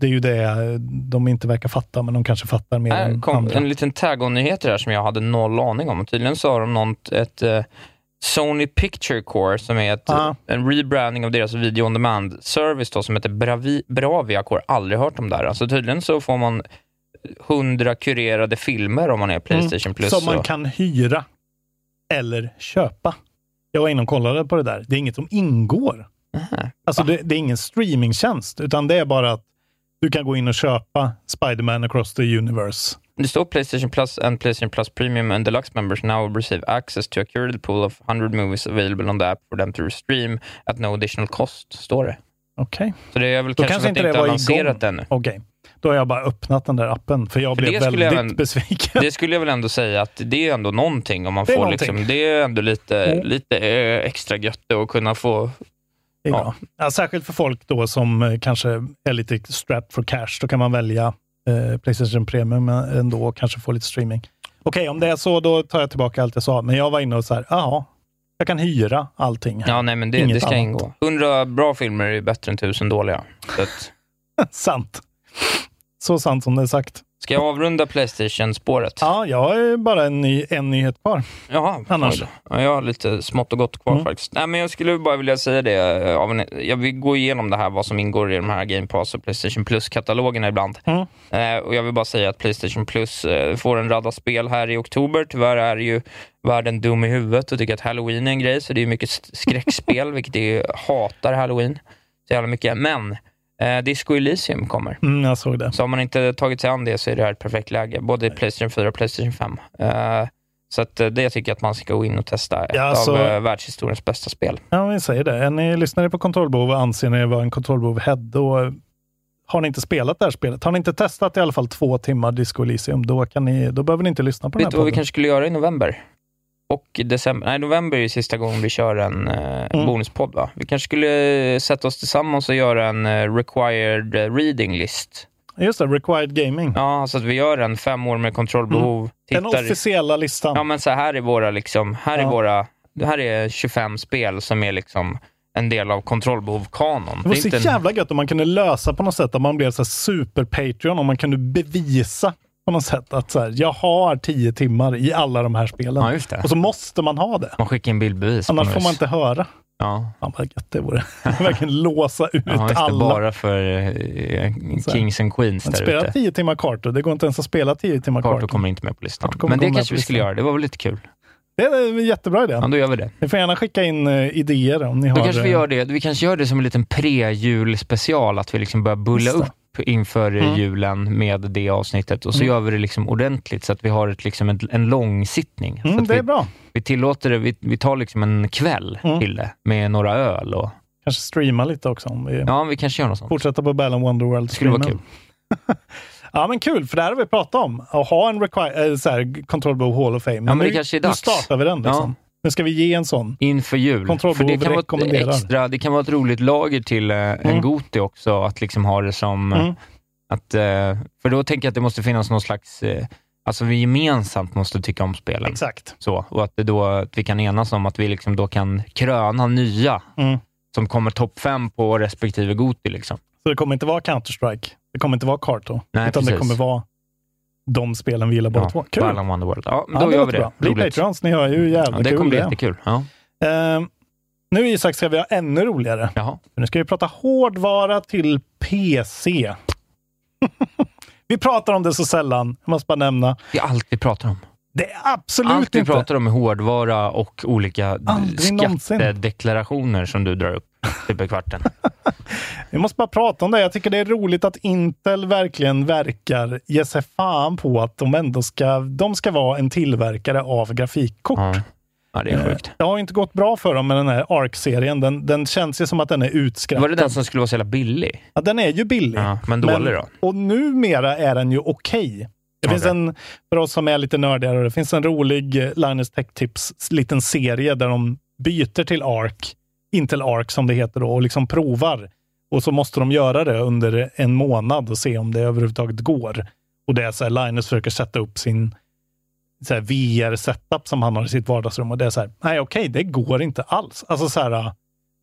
det är ju det de inte verkar fatta, men de kanske fattar mer Här än kom andra. en liten tag-on-nyhet här som jag hade noll aning om. Tydligen så har de något, ett eh, Sony Picture Core som är ett, Ah. en rebranding av deras video on demand-service som heter Bravi, Bravia Core. Aldrig hört om det här. Alltså tydligen så får man 100 kurerade filmer om man är Playstation Plus. Som man kan hyra eller köpa. Jag var inne och kollade på det där. Det är inget som ingår. Alltså det, det är ingen streamingtjänst, utan det är bara att du kan gå in och köpa Spider-Man across the universe. Det står Playstation Plus and Playstation Plus Premium and Deluxe members now receive access to a curated pool of 100 movies available on the app for them to stream at no additional cost, står det. Okej. Så det är väl Då kanske, kanske inte det var lanserat igång. ännu. Okej. Då har jag bara öppnat den där appen, för jag För blev väldigt jag även- besviken. Det skulle jag väl ändå säga att det är ändå någonting om man Det är får någonting. liksom, det är ändå lite, Mm. lite eh, extra gött att kunna få är bra. Ja, särskilt för folk då som eh, kanske är lite strapped for cash. Då kan man välja eh, Playstation Premium ändå och kanske få lite streaming. Okej, om det är så, då tar jag tillbaka allt jag sa. Men jag var inne och så här, jaha, jag kan hyra allting. här. Ja, nej, men det, Inget det ska annat. ingå. 100 bra filmer är bättre än 1000 dåliga. Att, sant. Så sant som det är sagt. ska jag avrunda Playstation-spåret? Ja, jag har bara en, ny, en nyhet kvar. Jaha, Annars. ja, jag har lite smått och gott kvar Mm. faktiskt. Nej, men jag skulle bara vilja säga det. eh, jag vill gå igenom det här, vad som ingår i de här Game Pass och Playstation Plus-katalogerna ibland. Mm. Eh, och jag vill bara säga att Playstation Plus eh, får en radda spel här i oktober. Tyvärr är ju världen dum i huvudet och tycker att Halloween är en grej, så det är mycket skräckspel, vilket är, hatar Halloween så jävla mycket. Men eh, Disco Elysium kommer. Mm, jag såg det. Så om man inte tagit sig an det så är det här ett perfekt läge, både Playstation 4 och Playstation 5. Eh, så att, eh, det tycker jag att man ska gå in och testa. Ett Ja, alltså- av eh, världshistoriens bästa spel. Ja, vi säger det. Är ni lyssnare på kontrollbehov och anser ni vara en kontrollbehov-head, då har ni inte spelat det här spelet. Har ni inte testat i alla fall två timmar Disco Elysium, då, kan ni, då behöver ni inte lyssna på den Vet här du vad vi podden. kanske skulle göra i november? Och december. Nej, november är ju sista gången vi kör en eh, Mm. bonuspodd va? Vi kanske skulle sätta oss tillsammans och göra en eh, required eh, reading list. Just det, required gaming. Ja, så att vi gör en fem år med kontrollbehov. Den tittar- officiella listan. Ja, men så här är våra, liksom, här är Ja. våra, det här är 25 spel som är liksom en del av kontrollbehov-kanon. Det var är så en- jävla gött om man kunde lösa på något sätt, att man blev så super-Patreon, om man kunde bevisa på något sätt att så här, jag har tio timmar i alla de här spelen. Ja. Och så måste man ha det. Man skickar in bildbevis. Annars får man inte höra. Ja. Fan vad gött det vore. Verkligen låsa ut Ja, just alla. bara för eh. Kings and Queens där spelar ute. tio timmar Carto. Det går inte ens att spela tio timmar Carto Carto. kommer inte med på listan. Men det kanske vi skulle göra. Det var väl lite kul. Det är en jättebra idé. Ja, då gör vi det. Ni får gärna skicka in eh, idéer om ni Då har... kanske vi eh, gör det. Vi kanske gör det som en liten pre-jul-special, att vi liksom börjar bulla upp inför Mm. julen med det avsnittet och så Mm. gör vi det liksom ordentligt så att vi har ett, liksom en, en lång sittning. så Mm, det vi, är bra. vi tillåter det, vi, vi tar liksom en kväll Mm. till det med några öl och Kanske streama lite också. Om vi ja, vi kanske gör något sånt. fortsätter på Battle Wonderworld. Det skulle vara streamen. Ja, men kul, för det här har vi pratat om. Att ha en require, äh, så här, Control Hall of Fame. men nu, kanske är dags. Nu startar vi den. Liksom. Nu ska vi ge en sån. Inför jul. För det kan, vara ett extra, det kan vara ett roligt lager till eh, en Mm. Goti också, att liksom ha det som... eh, Mm. Att, eh, för då tänker jag att det måste finnas någon slags... Eh, alltså vi gemensamt måste tycka om spelen. Exakt. Så, och att, det då, att vi kan enas om att vi liksom då kan kröna nya Mm. som kommer topp fem på respektive Goti. Liksom. Så det kommer inte vara Counter-Strike. Det kommer inte vara Carto. Nej, utan det precis. kommer vara de spelen vi gillar båda Ja, två. Kul! Balan Wonderworld. Ja, Ja, då det gör vi det. bra. Bli Roligt. Patrons, ni hör ju jävla Ja, det kul kommer bli jättekul. Ja. Ehm, nu Isak ska vi ha ännu roligare. Jaha. Nu ska vi prata hårdvara till PC. Vi pratar om det så sällan, jag måste bara nämna. Det är allt vi pratar om. Det är absolut Allt vi inte. pratar om är hårdvara och olika Aldrig någonsin. skattedeklarationer som du drar upp typ i kvarten. Vi måste bara prata om det. Jag tycker det är roligt att Intel verkligen verkar ge sig fan på att de ändå ska, de ska vara en tillverkare av grafikkort. Ja, ja det är sjukt. Eh, Det har inte gått bra för dem med den här ARC-serien. Den, den känns ju som att den är utskrattad. Var det den som skulle vara så jävla billig? Ja, den är ju billig. Ja, men dålig då? Och numera är den ju okej. Det finns Okej. en, för oss som är lite nördigare, det finns en rolig Linus Tech Tips liten serie där de byter till ARC, Intel ARC som det heter då, och liksom provar. Och så måste de göra det under en månad och se om det överhuvudtaget går. Och det är så här, Linus försöker sätta upp sin VR-setup som han har i sitt vardagsrum och det är så här, nej okej, det går inte alls. Alltså så här,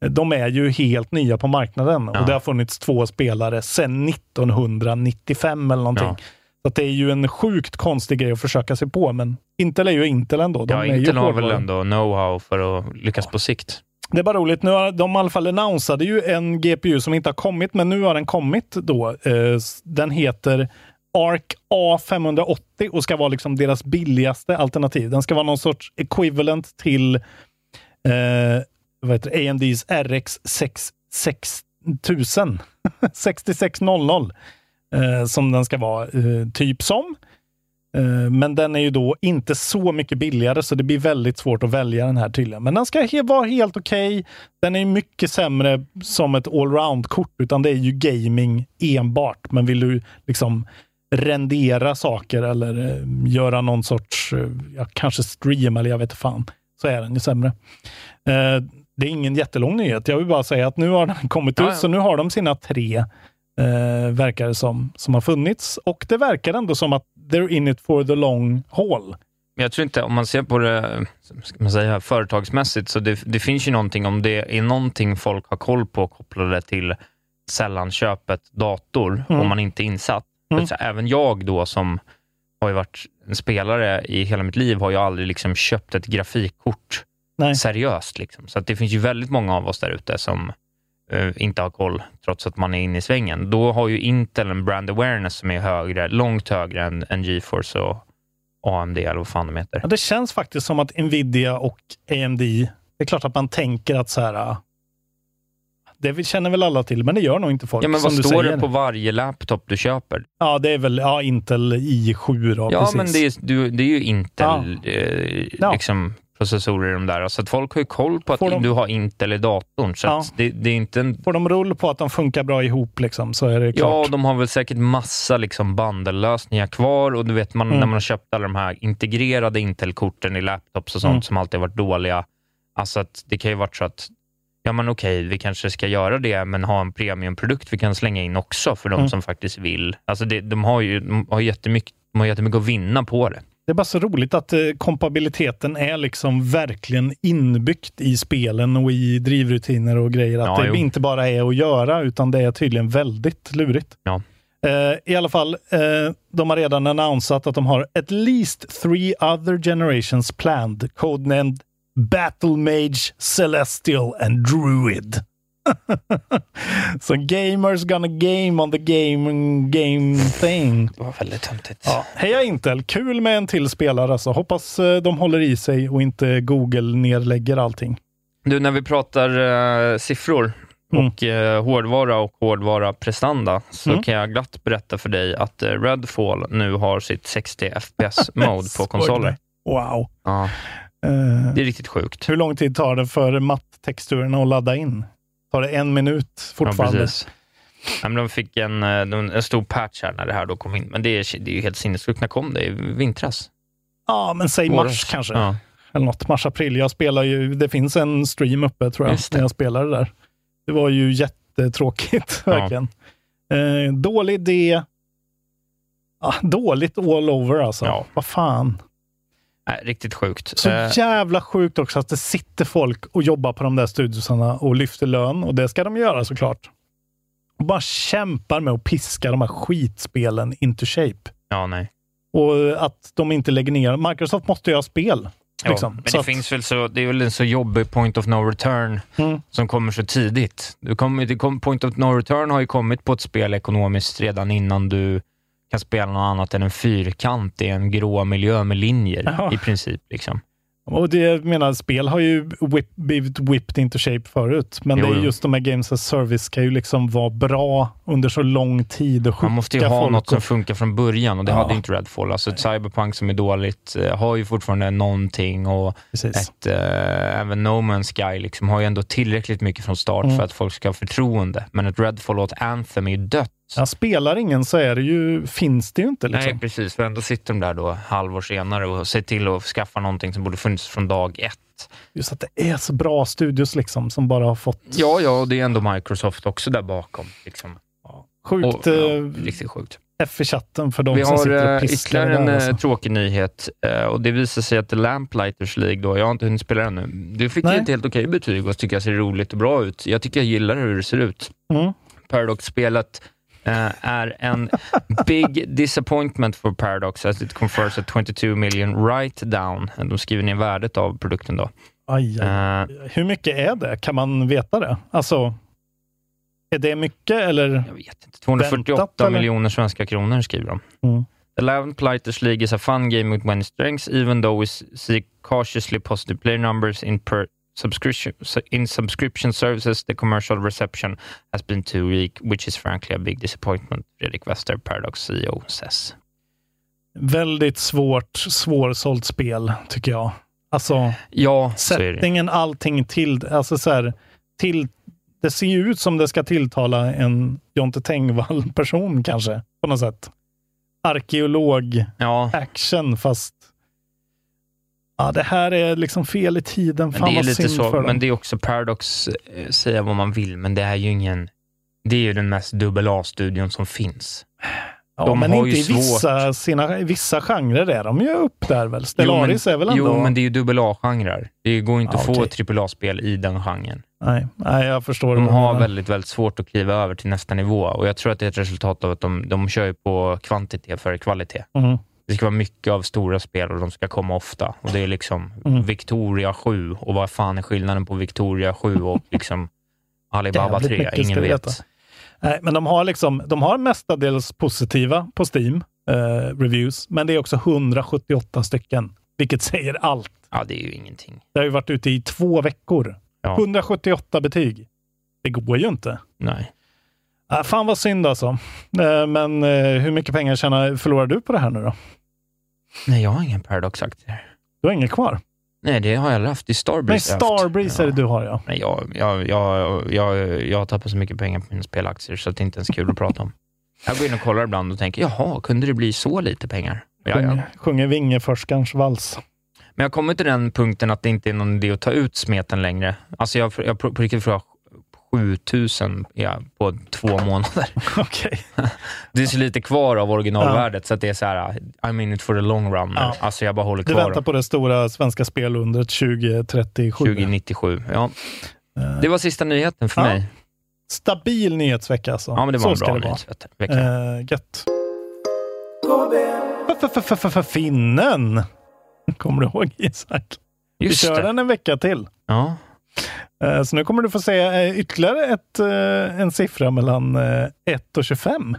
de är ju helt nya på marknaden Ja. och det har funnits två spelare sedan 1995 eller någonting. Ja. Så det är ju en sjukt konstig grej att försöka sig på, men Intel är ju Intel ändå. De Ja, Intel har väl ändå know-how för att lyckas på sikt. Det är bara roligt. Nu har de i alla fall annonsade ju en GPU som inte har kommit, men nu har den kommit då. Eh, den heter ARC A580 och ska vara liksom deras billigaste alternativ. Den ska vara någon sorts equivalent till eh, vad heter det? AMDs RX 6000 6600 eh, som den ska vara eh, typ som. Eh, Men den är ju då inte så mycket billigare, så det blir väldigt svårt att välja den här tydligen. Men den ska he- vara helt okej. Den är mycket sämre som ett allround-kort, utan det är ju gaming enbart. Men vill du liksom rendera saker eller eh, göra någon sorts, eh, ja, kanske stream eller jag vet inte fan, så är den ju sämre. Det är ingen jättelång nyhet. Jag vill bara säga att nu har den kommit Ja, ut, ja. så nu har de sina tre eh, verkar det som, som har funnits. Och det verkar ändå som att they're in it for the long haul. Men jag tror inte, om man ser på det ska man säga, företagsmässigt, så det, det finns ju någonting, om det är någonting folk har koll på kopplade till sällanköpet dator, Mm. om man inte är insatt. Mm. Så även jag då som har ju varit en spelare i hela mitt liv, har ju aldrig liksom köpt ett grafikkort Nej. seriöst. Liksom. Så det finns ju väldigt många av oss där ute som inte har koll, trots att man är inne i svängen. Då har ju Intel en brand awareness som är högre, långt högre än, än GeForce och AMD, eller vad fan de heter. Ja, det känns faktiskt som att Nvidia och AMD, det är klart att man tänker att så här, ah, det känner väl alla till, men det gör nog inte folk. Ja, men vad står det på varje laptop du köper? Ja, det är väl ja, Intel i7 då, Ja, precis. men det är, du, det är ju Intel eh, Ja. liksom, processorer i de där. Så att folk har ju koll på att de- du har Intel i datorn. Så Ja. det, det är inte en... Får de rull på att de funkar bra ihop liksom, så är det Ja, klart. de har väl säkert massa liksom bandellösningar kvar och du vet man, Mm. när man har köpt alla de här integrerade Intel-korten i laptops och sånt Mm. som alltid varit dåliga. Alltså att det kan ju varit så att ja men okej, vi kanske ska göra det, men ha en premiumprodukt vi kan slänga in också för de Mm. som faktiskt vill. Alltså det, de har ju de har jättemycket, de har jättemycket att vinna på det. Det är bara så roligt att eh, kompabiliteten är liksom verkligen inbyggt i spelen och i drivrutiner och grejer. Att Ja, det jo. inte bara är att göra, utan det är tydligen väldigt lurigt. Ja. Eh, I alla fall, eh, de har redan annonsat att de har at least three other generations planned, codenamed Battle Mage, Celestial and Druid. så gamers gonna game on the game game thing. Det var väldigt töntigt. Ja, heja Intel! Kul med en till spelare alltså. Hoppas eh, de håller i sig och inte Google nedlägger allting. Du, när vi pratar eh, siffror Mm. och eh, hårdvara och hårdvara prestanda så Mm. kan jag glatt berätta för dig att eh, Redfall nu har sitt 60 FPS-mode på konsoler. Wow. Ja, det är riktigt sjukt. hur lång tid tar det för matttexturerna att ladda in? Tar det en minut fortfarande? Ja, precis. Ja, men de fick en, eh, en stor patch här när det här då kom in, men det är, det är ju helt sinnessjukt. När kom det? I vintras? Ja, men säg Våras. mars kanske. Ja. Eller något. Mars-april. Jag spelar ju, det finns en stream uppe tror jag, när jag spelade där. Det var ju jättetråkigt, Ja. verkligen. Eh, dålig idé. Ah, dåligt all over alltså. Ja. Vad fan. Nej, riktigt sjukt. Så Eh, jävla sjukt också att det sitter folk och jobbar på de där studiosarna och lyfter lön. Och det ska de göra såklart. Och bara kämpar med att piska de här skitspelen into shape. ja, nej. Och att de inte lägger ner. Microsoft måste göra spel. Ja, liksom. men Så det, att- finns väl så, det är väl en så jobbig point of no return Mm. som kommer så tidigt. Du kommer, det kom, point of no return har ju kommit på ett spel ekonomiskt redan innan du kan spela något annat än en fyrkant i en grå miljö med linjer Ja. i princip. Liksom. Och det jag menar, spel har ju whip, blivit whipped into shape förut, men Jo, det är just de här games as service kan ju liksom vara bra under så lång tid och Man måste ju ha folk något som funkar från början och det Ja. hade inte Redfall. Alltså ett Cyberpunk som är dåligt eh, har ju fortfarande någonting och Precis. ett, eh, även No Man's Sky liksom har ju ändå tillräckligt mycket från start Mm. för att folk ska ha förtroende. Men ett Redfall och ett Anthem är ju dött. Ja, spelar ingen så är det ju, finns det ju inte. Liksom. Nej, precis. För ändå sitter de där då halvår senare och ser till att skaffa någonting som borde funnits från dag ett. Just att det är så bra studios liksom, som bara har fått Ja, ja, och det är ändå Microsoft också där bakom. Liksom. sjukt Och, ja, eh, riktigt sjukt. F i chatten för de Vi som har sitter eh, och pisslar ytterligare en eh, alltså. tråkig nyhet eh, och det visar sig att The Lamplighters League, då, jag har inte hunnit spela den ännu, det fick Nej. ju ett helt okej betyg och tycker jag ser roligt och bra ut. Jag tycker jag gillar hur det ser ut. Mm. Paradox-spelet eh, är en big disappointment for Paradox as it confers a 22 million write-down. De skriver ner värdet av produkten då. Aj, aj. Eh, Hur mycket är det? Kan man veta det? Alltså, är det mycket eller? Jag vet inte. 248 Väntat, eller? miljoner svenska kronor skriver de. Mm. The Lamplighters League is a fun game with many strengths, even though we see cautiously positive player numbers in per subscription in subscription services. The commercial reception has been too weak, which is frankly a big disappointment. Fredrik Wester, Paradox CEO, says. Väldigt svårt, svårsålt spel tycker jag. Alltså, Ja, settingen, allting till, alltså så här, till, det ser ju ut som det ska tilltala en Jonte Tengvall-person kanske, på något sätt. Arkeolog, Ja, action, fast ja, det här är liksom fel i tiden. men Fan det är lite så. Men dem. det är också Paradox, eh, säga vad man vill, men det är ju ingen... Det är ju den mest dubbel A-studion som finns. Ja, de men har inte ju i vissa, sina, vissa genrer är de ju upp där väl? Stellaris jo, men, är väl ändå... Jo, men det är ju dubbel A-genrer. Det går inte Ja, att få okej. ett trippel A-spel i den genren. Nej, nej, jag förstår. De har väldigt, väldigt svårt att kliva över till nästa nivå och jag tror att det är ett resultat av att de, de kör ju på kvantitet före kvalitet. Mm. Det ska vara mycket av stora spel och de ska komma ofta. Och Det är liksom Mm. Victoria 7 och vad fan är skillnaden på Victoria 7 och liksom Alibaba Jävligt 3? mycket ska Ingen vet. Nej, men de har, liksom, de har mestadels positiva på Steam, eh, reviews, men det är också 178 stycken, vilket säger allt. Ja, det är ju ingenting. Det har ju varit ute i två veckor. Ja. 178 betyg. Det går ju inte. Nej. Äh, fan vad synd alltså. Eh, men eh, hur mycket pengar tjänar, förlorar du på det här nu då? Nej, jag har ingen Paradox-aktier. Du har inget kvar? Nej, det har jag haft. I Nej, Starbreeze haft. Starbreeze är det du har ja. Nej, jag, jag, jag, jag, jag har tappat så mycket pengar på mina spelaktier så det inte ens är kul att prata om. Jag går in och kollar ibland och tänker, jaha, kunde det bli så lite pengar? Sjunger, sjunger Vingeforskarns vals. Men jag kommer till den punkten att det inte är någon idé att ta ut smeten längre. Alltså jag, jag på riktigt 7000 ja, på två månader. Okej. Det är så lite kvar av originalvärdet så att det är så här, I mean it for the long run. Ja. Alltså jag bara håller Du kvar väntar på det stora svenska spelundret 2037. 2097. Ja. Eh, Det var sista nyheten för Ja. mig. Stabil nyhetsvecka alltså. Ja, men det var Så en bra nyhetsvecka. Eh, gött. Finnen! Kommer du ihåg Isak? Vi Just kör det. den en vecka till. Ja. Eh, Så nu kommer du få se eh, ytterligare ett, eh, en siffra mellan eh, 1 och 25.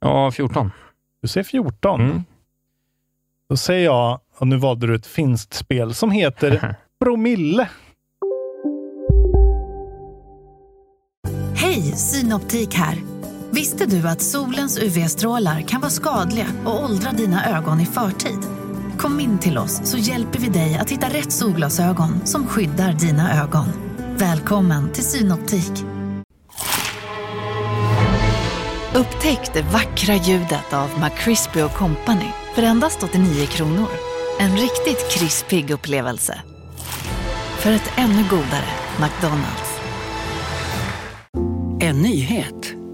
ja, 14. Du ser 14. Mm. Då säger jag, och nu valde du ett finskt spel som heter Promille. Hej, Synoptik här. Visste du att solens UV-strålar kan vara skadliga och åldra dina ögon i förtid? Kom in till oss så hjälper vi dig att hitta rätt solglasögon som skyddar dina ögon. Välkommen till Synoptik. Upptäck det vackra ljudet av McCrispy Company för endast 89 kronor. En riktigt krispig upplevelse. För ett ännu godare McDonalds. En nyhet.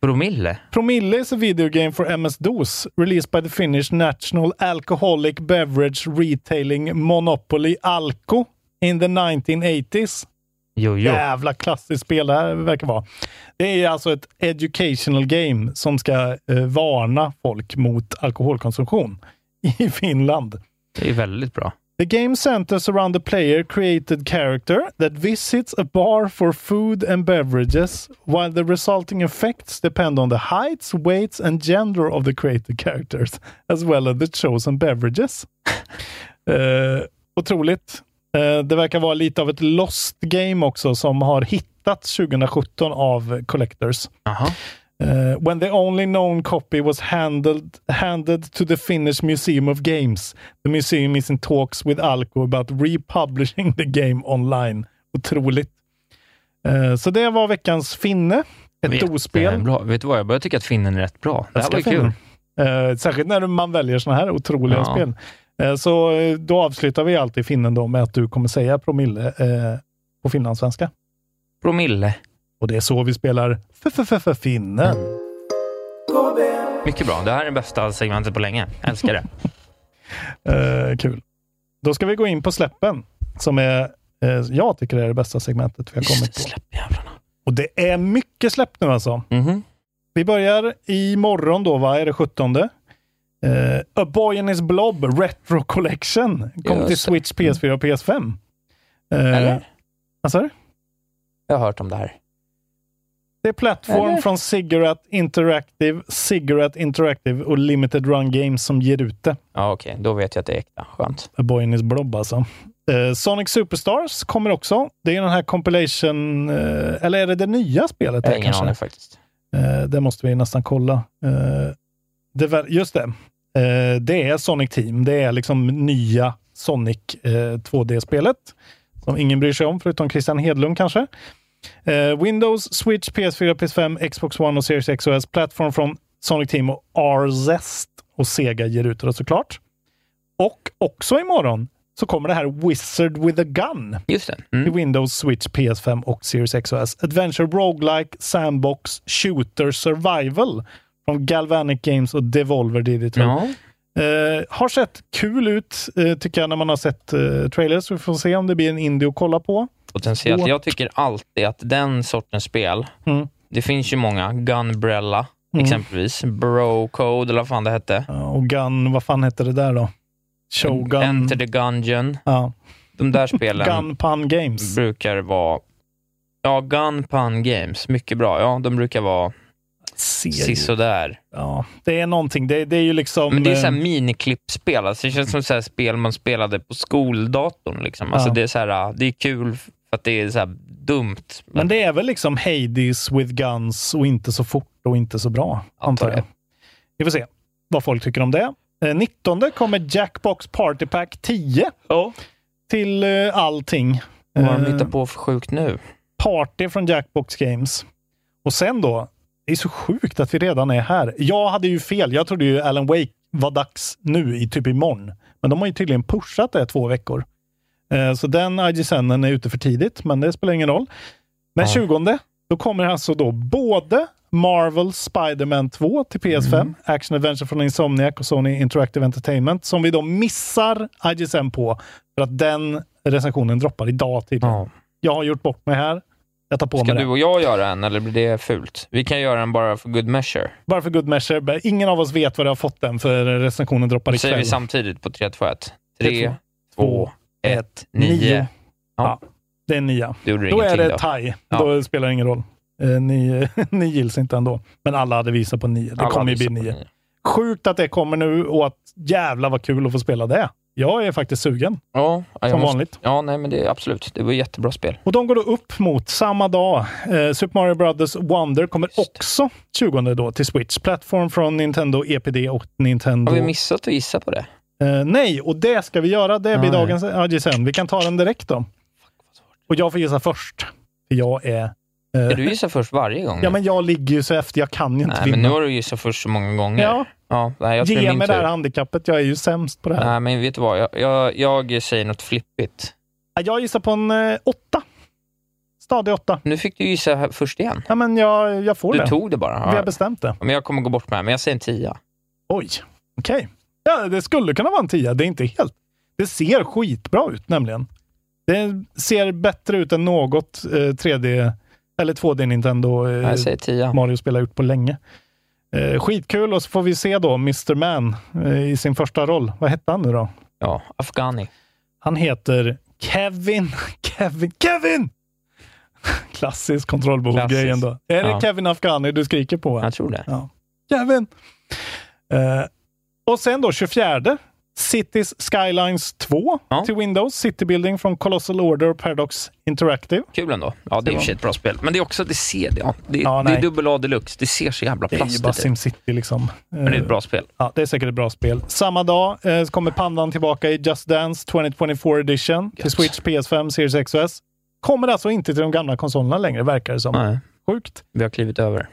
Promille. Promille is a video game for MS-DOS released by the Finnish National Alcoholic Beverage Retailing Monopoly Alko in the 1980s. Jo, jo. Jävla klassiskt spel det här verkar vara. Det är alltså ett educational game som ska eh, varna folk mot alkoholkonsumtion i Finland. Det är väldigt bra. The game centers around a player created character that visits a bar for food and beverages, while the resulting effects depend on the heights, weights and gender of the created characters, as well as the chosen beverages. uh, otroligt. Uh, det verkar vara lite av ett lost game också som har hittats 2017 av collectors. Uh, when the only known copy was handled, handed to the Finnish Museum of Games. The museum is in talks with Alco about republishing the game online. Otroligt. Uh, så det var veckans finne. Ett dospel. Bra. Vet du vad, jag börjar tycka att finnen är rätt bra. Det här var kul. Uh, särskilt när man väljer såna här otroliga Ja. spel. Uh, så då avslutar vi alltid finnen då med att du kommer säga promille på finlandssvenska. Promille. Och det är så vi spelar f-f-f-finnen. Mycket bra. Det här är det bästa segmentet på länge. Jag älskar det. Eh, kul. Då ska vi gå in på släppen, som är, eh, jag tycker är det bästa segmentet vi har kommit på. Och det är mycket släpp nu alltså. Mhm. Vi börjar imorgon då, va? Är det 17? Uh, A Boy and His Blob Retro Collection kommer till. Switch, PS4 och PS5. Uh, Eller? Vad sa du? Jag har hört om det här. Det är plattform Eller? från Cigarette Interactive, Cigarette Interactive och Limited Run Games som ger ut det. Ja, okej. Då vet jag att det är äkta. Skönt. A Boy in His Blob alltså. Eh, Sonic Superstars kommer också. Det är den här compilation, eh, eller är det det nya spelet? Jag har ingen aning faktiskt. Eh, det måste vi nästan kolla. Eh, det, just det. Eh, det är Sonic Team. Det är liksom nya Sonic eh, 2D-spelet. Som ingen bryr sig om, förutom Christian Hedlund kanske. Eh, Windows, Switch, PS4, PS5, Xbox One och Series X och S. Plattform från Sonic Team och Arzest och Sega ger ut det såklart. Och också imorgon så kommer det här Wizard with a Gun. Just det. Till Windows, Switch, PS5 och Series X och S. Adventure Roguelike Sandbox Shooter Survival från Galvanic Games och Devolver Digital. Ja. Eh, har sett kul ut, eh, tycker jag, när man har sett eh, trailers. Vi får se om det blir en indie att kolla på. Potentiellt. Jag tycker alltid att den sortens spel, Mm. det finns ju många. Gunbrella Mm. exempelvis. Bro Code eller vad fan det hette. Ja, och Gun, vad fan hette det där då? Shogun? Enter the Gungeon. Ja. De där spelen Gun Pun Games. brukar vara... Ja, Gun Pun Games. Mycket bra. Ja, de brukar vara Ser sisådär. Ja, det är någonting. Det, det är ju liksom... Men det är så här eh, miniklippspel. Alltså det känns som så här spel man spelade på skoldatorn. Liksom. Alltså Ja. det, är så här, det är kul för att det är så här dumt. Men det är väl liksom Hades with guns och inte så fort och inte så bra, antar jag. Vi får se vad folk tycker om det. Eh, 19 kommer Jackbox Party Pack 10 till eh, allting. Vad har de Eh, hittat på för sjukt nu? Party från Jackbox Games. Och sen då, det är så sjukt att vi redan är här. Jag hade ju fel. Jag trodde ju Alan Wake var dags nu, i typ imorgon. Men de har ju tydligen pushat det två veckor. Eh, Så den IGSN är ute för tidigt, men det spelar ingen roll. Men Ja. 20, då kommer alltså då både Marvel Spider-Man 2 till PS5, Mm. Action Adventure från Insomniac och Sony Interactive Entertainment, som vi då missar IGSN på, för att den recensionen droppar idag tydligen. Jag har gjort bort mig här. Jag tar på Ska mig du det. och jag göra en eller blir det fult? Vi kan göra den bara för good measure. Bara för good measure. Ingen av oss vet vad det har fått den, för recensionen droppar Då säger ikväll. vi samtidigt på 3, 2, 1. Tre, 3, två, 2, 1, 9. nio. Ja, det är nia. Det gjorde Då är det då. tie. Ja. Då spelar det ingen roll. Eh, ni, ni gills inte ändå. Men alla hade visat på nio. Det Alla kommer ju bli på nio. Sjukt att det kommer nu och att jävla vad kul att få spela det. Jag är faktiskt sugen. Ja, Som måste- vanligt. Ja, nej, men det är absolut. Det var ett jättebra spel. Och de går då upp mot samma dag. Eh, Super Mario Brothers Wonder kommer också 20 då till Switch. Plattform från Nintendo EPD och Nintendo... Har vi missat att gissa på det? Eh, nej, och det ska vi göra. Det blir Ah, dagens AGSN. Vi kan ta den direkt då. Och jag får gissa först. För jag är... eh, du gissar först varje gång? Ja, men jag ligger ju så efter. Jag kan ju inte nej, vinna. men nu har du gissat först så många gånger. Ja. ja nej, jag Ge mig det här handikappet. Jag är ju sämst på det här. Nej, men vet du vad? Jag, jag, jag säger något flippigt. Ja, Jag gissar på en eh, åtta. Stadig åtta. Nu fick du gissa först igen. Ja, men jag, jag får Du det. tog det bara. Vi har bestämt det. Men jag kommer gå bort med det, men jag säger en tia. Oj, okej. Ja, det skulle kunna vara en tia. Det är inte helt... Det ser skitbra ut nämligen. Det ser bättre ut än något eh, 3D eller 2D Nintendo eh, Jag säger 10. Mario-spel har gjort på länge. Eh, skitkul och så får vi se då Mr. Man eh, i sin första roll. Vad hette han nu då? Ja, Afghani. Han heter Kevin. Kevin. Kevin! Klassisk kontrollbehov-grej ändå. Är det Ja. Kevin Afghani du skriker på? Jag tror det. Ja. Kevin! Eh, och sen då 24. Cities Skylines 2 till Windows. City Building från Colossal Order och Paradox Interactive. Kul ändå. Ja, det är i och för sig ett bra spel. Men det är också, det ser det. Ja, det, Ja, det är dubbel A deluxe. Det ser så jävla Det är ju plastigt bara ut. SimCity liksom. Men det är ett bra spel. Ja, det är säkert ett bra spel. Samma dag eh, kommer Pandan tillbaka i Just Dance 2024 Edition till Switch, PS5, Series X och S. Kommer alltså inte till de gamla konsolerna längre, verkar det som. Nej. Sjukt. Vi har klivit över.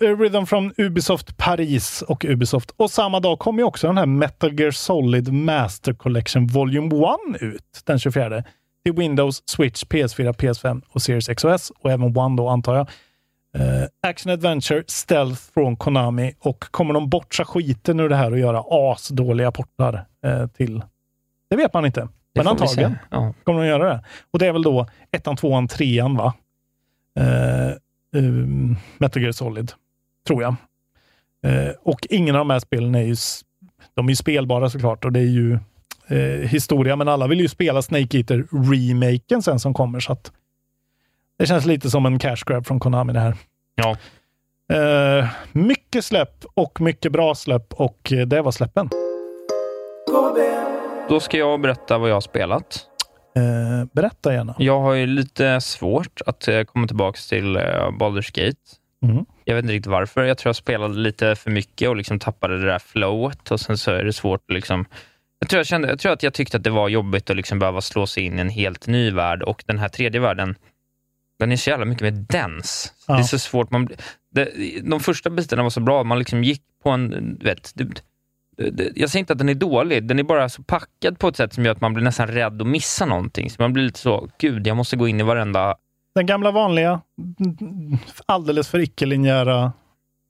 Eh, Rhythm från Ubisoft Paris och Ubisoft. Och samma dag kommer ju också den här Metal Gear Solid Master Collection Volume 1 ut den 24. Till Windows, Switch, PS4, PS5 och Series X och även One då antar jag. Eh, Action Adventure Stealth från Konami. Och kommer de bortsa skiten ur det här och göra asdåliga portar eh, till? Det vet man inte. Men får vi antagligen. Ja. kommer de göra det. Och det är väl då ettan, tvåan, trean va? Eh, um, Metal Gear Solid, tror jag. Eh, och ingen av de här spelen är ju, de är ju spelbara såklart och det är ju eh, historia, men alla vill ju spela Snake Eater remaken sen som kommer så att det känns lite som en cash grab från Konami det här. Ja. Eh, mycket släpp och mycket bra släpp och det var släppen. Då ska jag berätta vad jag har spelat. Eh, berätta gärna. Jag har ju lite svårt att eh, komma tillbaka till uh, Baldur's Gate. Mm. Jag vet inte riktigt varför. Jag tror jag spelade lite för mycket och liksom tappade det där flowet och sen så är det svårt att liksom jag tror, jag, kände, jag tror att jag tyckte att det var jobbigt att liksom behöva slå sig in i en helt ny värld och den här tredje världen, den är så jävla mycket mer dens. Ja. Det är så svårt. Man, det, de första bitarna var så bra. Man liksom gick på en... Vet, det, jag säger inte att den är dålig, den är bara så packad på ett sätt som gör att man blir nästan rädd att missa någonting. Så man blir lite så, gud, jag måste gå in i varenda... Den gamla vanliga, alldeles för icke-linjära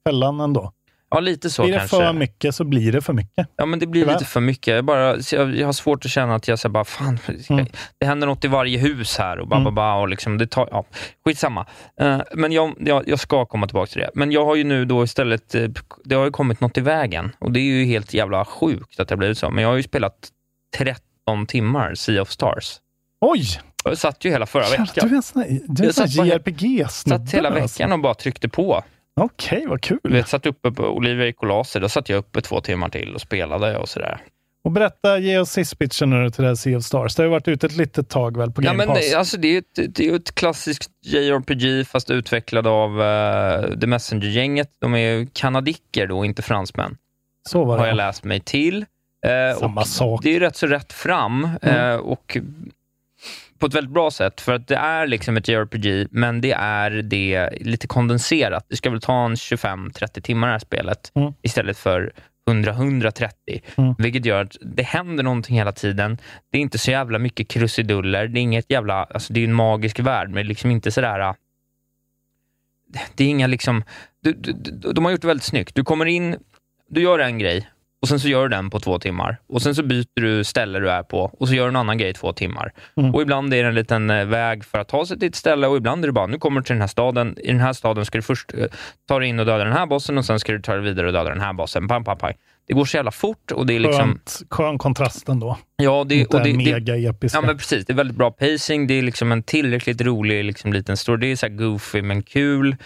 fällan ändå. Ja, lite så blir det kanske. för mycket så blir det för mycket. Ja, men det blir Tyvärr. lite för mycket. Jag, bara, jag, jag har svårt att känna att jag säger bara, fan, ska, det händer något i varje hus här och ba, ba, ba, och liksom, det tar, ja, skitsamma. Uh, men jag, jag, jag ska komma tillbaka till det. Men jag har ju nu då istället, eh, det har ju kommit något i vägen och det är ju helt jävla sjukt att det har blivit så. Men jag har ju spelat 13 timmar Sea of Stars. Oj! Jag satt ju hela förra veckan. Du är en sån här- du är en Jag sån satt bara- här JRPG-snubbe. Satt hela alltså. veckan och bara tryckte på. Okej, vad kul. Vet, satt uppe på Olivia i Kolaser, då satt jag uppe två timmar till och spelade och sådär. Och berätta, ge oss sist-pitchen nu till det här Sea of Stars. Det har ju varit ute ett litet tag väl på Ja, Game men Pass? det, alltså, det är ju ett, det är ett klassiskt JRPG fast utvecklad av uh, The Messenger-gänget. De är ju kanadicker då, inte fransmän. Så var det. Har jag läst mig till. Eh, Samma och sak. Det är ju rätt så rätt fram eh, och på ett väldigt bra sätt, för att det är liksom ett JRPG, men det är det lite kondenserat. Det ska väl ta en 25-30 timmar det här spelet, Mm. istället för 100-130, Mm. vilket gör att det händer någonting hela tiden. Det är inte så jävla mycket krusiduller. Det är inget jävla, alltså det är en magisk värld, men liksom inte sådär... äh, Det är inga liksom... Du, du, de har gjort det väldigt snyggt. Du kommer in, du gör en grej och sen så gör du den på två timmar. Och Sen så byter du ställe du är på och så gör du en annan grej i två timmar. Mm. Och Ibland är det en liten eh, väg för att ta sig till ett ställe och ibland är det bara, nu kommer du till den här staden. I den här staden ska du först eh, ta dig in och döda den här bossen och sen ska du ta dig vidare och döda den här bossen. Pam, pam, pam. Det går så jävla fort och det är liksom... Skönt, skön kontrast ändå. Ja, det, Inte och det, det, mega episka. Ja, men precis. Det är väldigt bra pacing. Det är liksom en tillräckligt rolig liksom, liten story. Det är så här goofy men kul,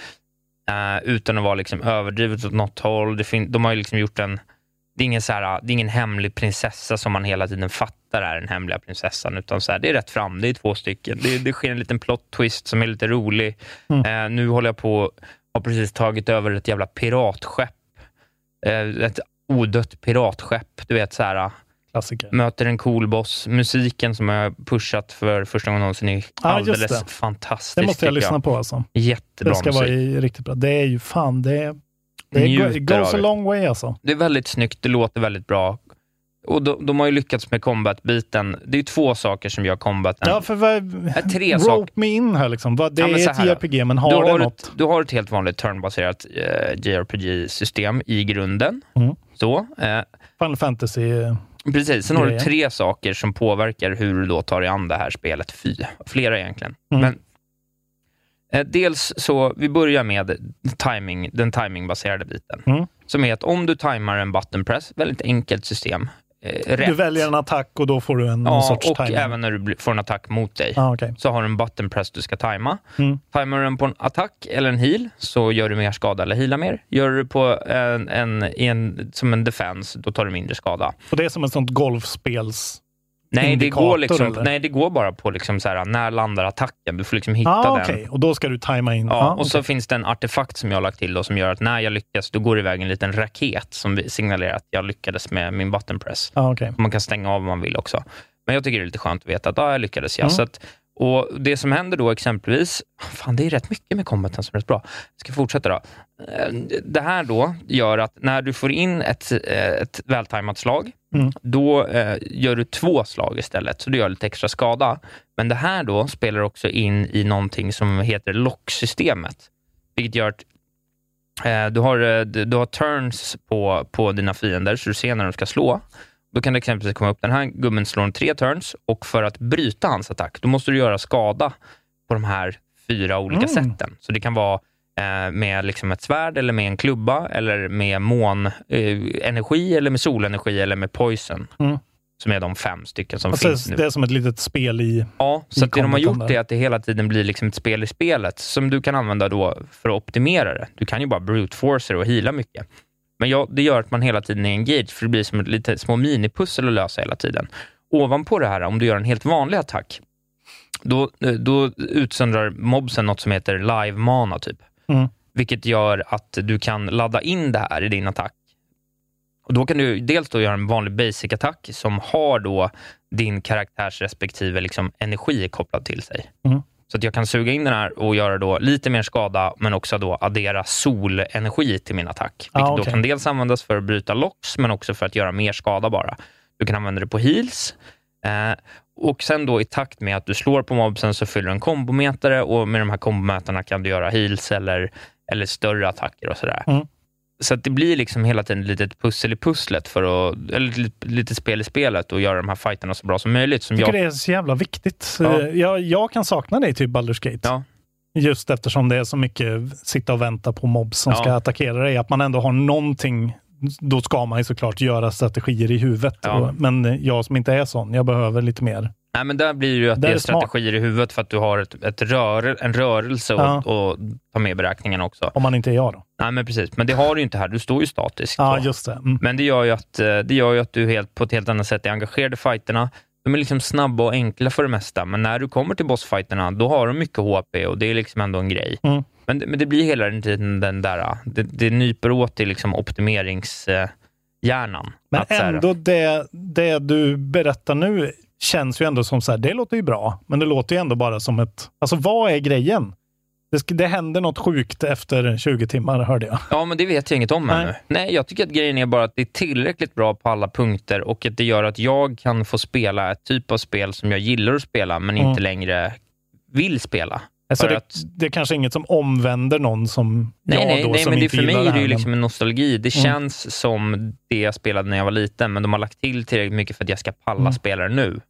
eh, utan att vara liksom överdrivet åt något håll. Det fin- de har ju liksom gjort en... Det är, ingen så här, det är ingen hemlig prinsessa som man hela tiden fattar är den hemliga prinsessan, utan så här, det är rätt fram. Det är två stycken. Det, det sker en liten plot twist som är lite rolig. Eh, nu håller jag på har precis tagit över ett jävla piratskepp. Eh, ett odött piratskepp. Du vet, så här, Klassiker. möter en cool boss. Musiken som jag har pushat för första gången någonsin är just alldeles fantastisk. Det måste jag lyssna på alltså. Jättebra Det ska musik. vara riktigt bra. Det är ju fan, det, är- det goes a long way alltså. Det är väldigt snyggt, det låter väldigt bra. Och de, de har ju lyckats med combat-biten. Det är ju två saker som gör combaten. Ja, för vad, Äh, tre rope saker. me in här liksom. Det Ja, är ett. JRPG, men har du det har något? Ett, du har ett helt vanligt turnbaserat eh, JRPG-system i grunden. Mm. Så. Eh, Final Fantasy. Precis, sen har du tre saker som påverkar hur du då tar dig an det här spelet. Fy, flera egentligen. Mm. Men, eh, dels så, vi börjar med timing, den timingbaserade biten. Mm. Som är att om du timar en button press, väldigt enkelt system, eh. Du väljer en attack och då får du en Ja, sorts och timing. även när du får en attack mot dig. Ah, okej. Så har du en button press du ska tajma. Mm. Tajmar du den på en attack eller en heal så gör du mer skada eller healar mer. Gör du på en, en, en, som en defense, då tar du mindre skada. Och det är som ett sånt golfspels... Nej, det går, liksom, eller? nej, det går bara på liksom så här, när landar attacken. Du får liksom hitta Ah, den. okej. Och då ska du tajma in. Ja, Ah, och så okej. finns det en artefakt som jag har lagt till då, som gör att när jag lyckas, då går det iväg en liten raket som signalerar att jag lyckades med min button press. Ah, okej. Man kan stänga av om man vill också. Men jag tycker det är lite skönt att veta att ah, jag lyckades. Ja. Mm. Så att, och Det som händer då exempelvis, fan det är rätt mycket med combaten som är rätt bra. Jag ska fortsätta då. Eh, Det här då gör att när du får in ett, eh, ett vältajmat slag, Mm. då eh, gör du två slag istället, så du gör lite extra skada. Men det här då spelar också in i någonting som heter lock-systemet, vilket gör att eh, du, har, du har turns på, på dina fiender, så du ser när de ska slå. Då kan det exempelvis komma upp, den här gubben slår en tre turns och för att bryta hans attack, då måste du göra skada på de här fyra olika Mm. sätten. Så det kan vara eh, med liksom ett svärd, eller med en klubba, eller med månenergi, eh, energi, eller med solenergi, eller med poison. Mm. Som är de fem stycken som Alltså, finns nu. det är som ett litet spel i... Ja, i så att det de har gjort där. är att det hela tiden blir liksom ett spel i spelet som du kan använda då för att optimera det. Du kan ju bara brute force det och heala mycket. Men ja, det gör att man hela tiden är engaged, för det blir som ett lite små minipussel att lösa hela tiden. Ovanpå det här, om du gör en helt vanlig attack, då, då utsöndrar mobsen något som heter live mana, typ. Mm. Vilket gör att du kan ladda in det här i din attack. Och Då kan du dels då göra en vanlig basic-attack som har då din karaktärs respektive liksom energi kopplad till sig. Mm. Så att jag kan suga in den här och göra då lite mer skada, men också då addera solenergi till min attack. Vilket Ah, då okej. kan dels användas för att bryta locks, men också för att göra mer skada bara. Du kan använda det på heals. Eh, och sen då i takt med att du slår på mobsen så fyller du en kombomätare och med de här kombomätarna kan du göra heals eller, eller större attacker och sådär. Mm. Så att det blir liksom hela tiden ett litet pussel i pusslet, för att, eller lite, spel i spelet och göra de här fighterna så bra som möjligt. Som Jag tycker jag, det är så jävla viktigt. Ja. Jag, jag kan sakna det i typ Baldur's Gate. Ja. Just eftersom det är så mycket sitta och vänta på mobs som Ja. ska attackera dig. Att man ändå har någonting. Då ska man ju såklart göra strategier i huvudet. Ja. Men jag som inte är sån, jag behöver lite mer. Nej, men där blir det ju att det är smart. strategier i huvudet för att du har ett, ett rör, en rörelse Ja. att och ta med i beräkningen också. Om man inte är jag då. Nej, men precis. Men det har du ju inte här. Du står ju statiskt. Ja, just det. Mm. Men det gör ju att, eh, det gör ju att du helt, på ett helt annat sätt är engagerad i fighterna. De är liksom snabba och enkla för det mesta, men när du kommer till bossfighterna, då har de mycket HP och det är liksom ändå en grej. Mm. Men, men det blir hela tiden den där, det, det nyper åt till liksom optimeringshjärnan. Men så här- ändå det, det du berättar nu känns ju ändå som så här, det låter ju bra, men det låter ju ändå bara som ett... Alltså vad är grejen? Det, det händer något sjukt efter 20 timmar, hörde jag. Ja, men det vet jag inget om Nej. ännu. Nej, jag tycker att grejen är bara att det är tillräckligt bra på alla punkter och att det gör att jag kan få spela ett typ av spel som jag gillar att spela, men Mm. inte längre vill spela. Alltså det, att- det är kanske inget som omvänder någon som Nej, jag nej, då, nej som men det, inte för mig är det ju liksom en nostalgi. Det Mm. känns som det jag spelade när jag var liten, men de har lagt till tillräckligt mycket för att jag ska palla Mm. spela det nu.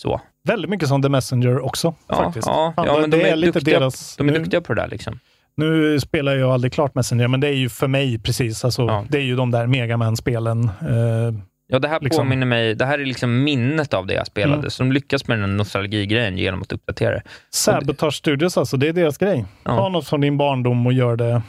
Så. Väldigt mycket som The Messenger också, Ja, faktiskt. ja, ja, men de är, är lite duktiga, deras- de är nu- duktiga på det där. Liksom. Nu spelar jag aldrig klart Messenger, men det är ju för mig precis, alltså, Ja. det är ju de där Megaman-spelen. Eh, Ja, det här Liksom. påminner mig, det här är liksom minnet av det jag spelade, Mm. så de lyckas med den nostalgigrejen genom att uppdatera det. Sabotage Studios alltså, det är deras grej. Ja. Ta något från din barndom och gör det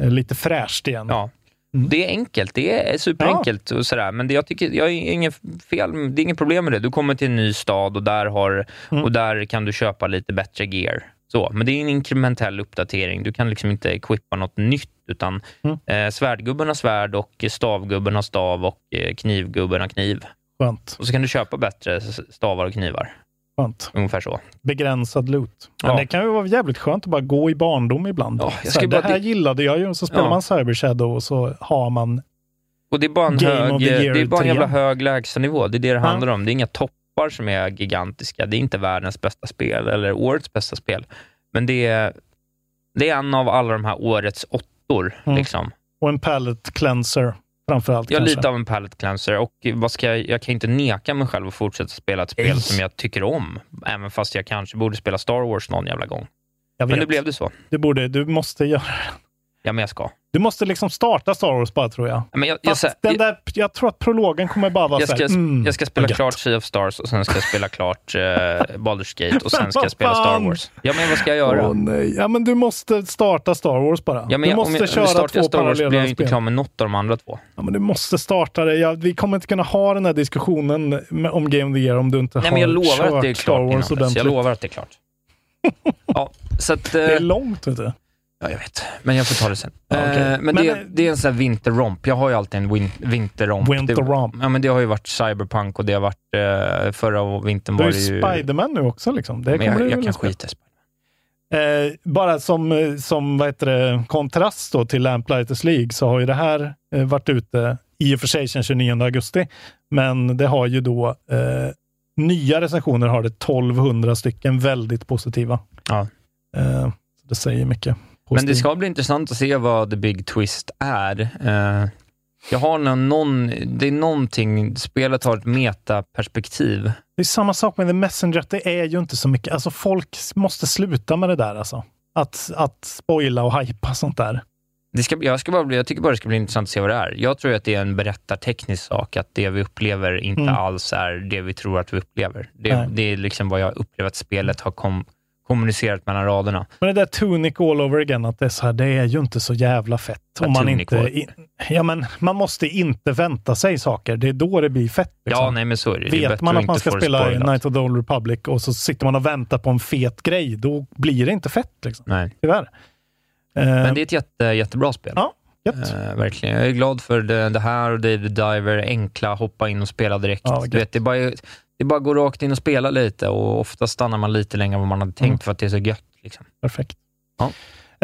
eh, lite fräscht igen. Ja. Mm. Det är enkelt, det är superenkelt och sådär, men det, jag tycker, jag har inget fel, det är inget problem med det. Du kommer till en ny stad och där, har, Mm. och där kan du köpa lite bättre gear. Så, men det är en inkrementell uppdatering. Du kan liksom inte equippa något nytt, utan Mm. eh, svärdgubben har svärd och stavgubben har stav och eh, knivgubben har kniv. Skönt. Och så kan du köpa bättre stavar och knivar. Skönt. Ungefär så. Begränsad loot. Men Ja. det kan ju vara jävligt skönt att bara gå i barndom ibland. Ja, jag här, det här gillade jag ju, så spelar Ja. man Cyber Shadow och så har man... Och det är bara en, hög, det är bara en 3. jävla hög lägstanivå. Det är det det handlar om. Det är inga toppar som är gigantiska. Det är inte världens bästa spel eller årets bästa spel. Men det är, det är en av alla de här årets åttor. Mm. Liksom. Och en palette cleanser. Framförallt. Jag är kanske. lite av en palette cleanser och vad ska jag, jag kan inte neka mig själv att fortsätta spela ett spel som jag tycker om, även fast jag kanske borde spela Star Wars någon jävla gång. Men nu blev det så. Du, borde, du måste göra Ja, men jag ska. Du måste liksom starta Star Wars bara, tror jag. Men jag, jag, jag, den där, jag tror att prologen kommer bara vara jag, så ska, här, mm, jag ska spela gött. klart Sea of Stars och sen ska jag spela klart uh, Baldur's Gate och sen ska jag spela Star? Wars. Ja, men vad ska jag göra? Åh, nej. Ja, men du måste starta Star Wars bara. Ja, men du jag, måste om jag, köra startar två Star Wars blir jag ju inte klar med något av de andra två. Ja, men du måste starta det. Ja, vi kommer inte kunna ha den här diskussionen med, om Game of the Year om du inte Nej, har men jag lovar kört att det är Star klart innan Wars ordentligt. Jag lovar att det är klart. ja, så att, Det är eh, långt, vet du. Ja, jag vet. Men jag får ta det sen. Ja, okej. Eh, men Men, det, eh, det är en sån här vinterromp. Jag har ju alltid en win, vinterromp. Winter det. Ja, men det har ju varit Cyberpunk och det har varit... Eh, förra vintern Du var är det ju ju... Spiderman nu också. Liksom. Det men jag, du jag väl kan skita i Spiderman. Eh, bara som, eh, som vad heter det, kontrast då till Lamplighters League så har ju det här eh, varit ute i och för sig sedan 29 augusti. Men det har ju då eh, nya recensioner har det 1200 stycken väldigt positiva. Ja. Det säger mycket. Men det ska bli intressant att se vad The Big Twist är. Eh, jag har någon, någon, det är någonting, spelet har ett metaperspektiv. Det är samma sak med The Messenger, att det är ju inte så mycket. Alltså folk måste sluta med det där alltså. Att, att spoila och hypa sånt där. Det ska, jag, ska bara bli, jag tycker bara det ska bli intressant att se vad det är. Jag tror att det är en berättarteknisk sak, att det vi upplever inte Mm. alls är det vi tror att vi upplever. Det, det är liksom vad jag upplever att spelet har kom, kommunicerat mellan raderna. Men det där Tunic all over again, att det är så här, det är ju inte så jävla fett. Ja, Om man inte... Ja, men man måste inte vänta sig saker. Det är då det blir fett. Liksom. Ja, nej men så är det. det är Vet man att man ska spela. Night of the Old Republic och så sitter man och väntar på en fet grej, då blir det inte fett. Liksom. Nej. Tyvärr. Eh, Men det är ett jätte, jättebra spel. Ja. Eh, verkligen. Jag är glad för det, det här och David Diver, enkla, hoppa in och spela direkt. Ja, du vet, det, är bara, det är bara att gå rakt in och spela lite och ofta stannar man lite längre än vad man hade tänkt Mm. för att det är så gött. Liksom. Perfekt. Ja.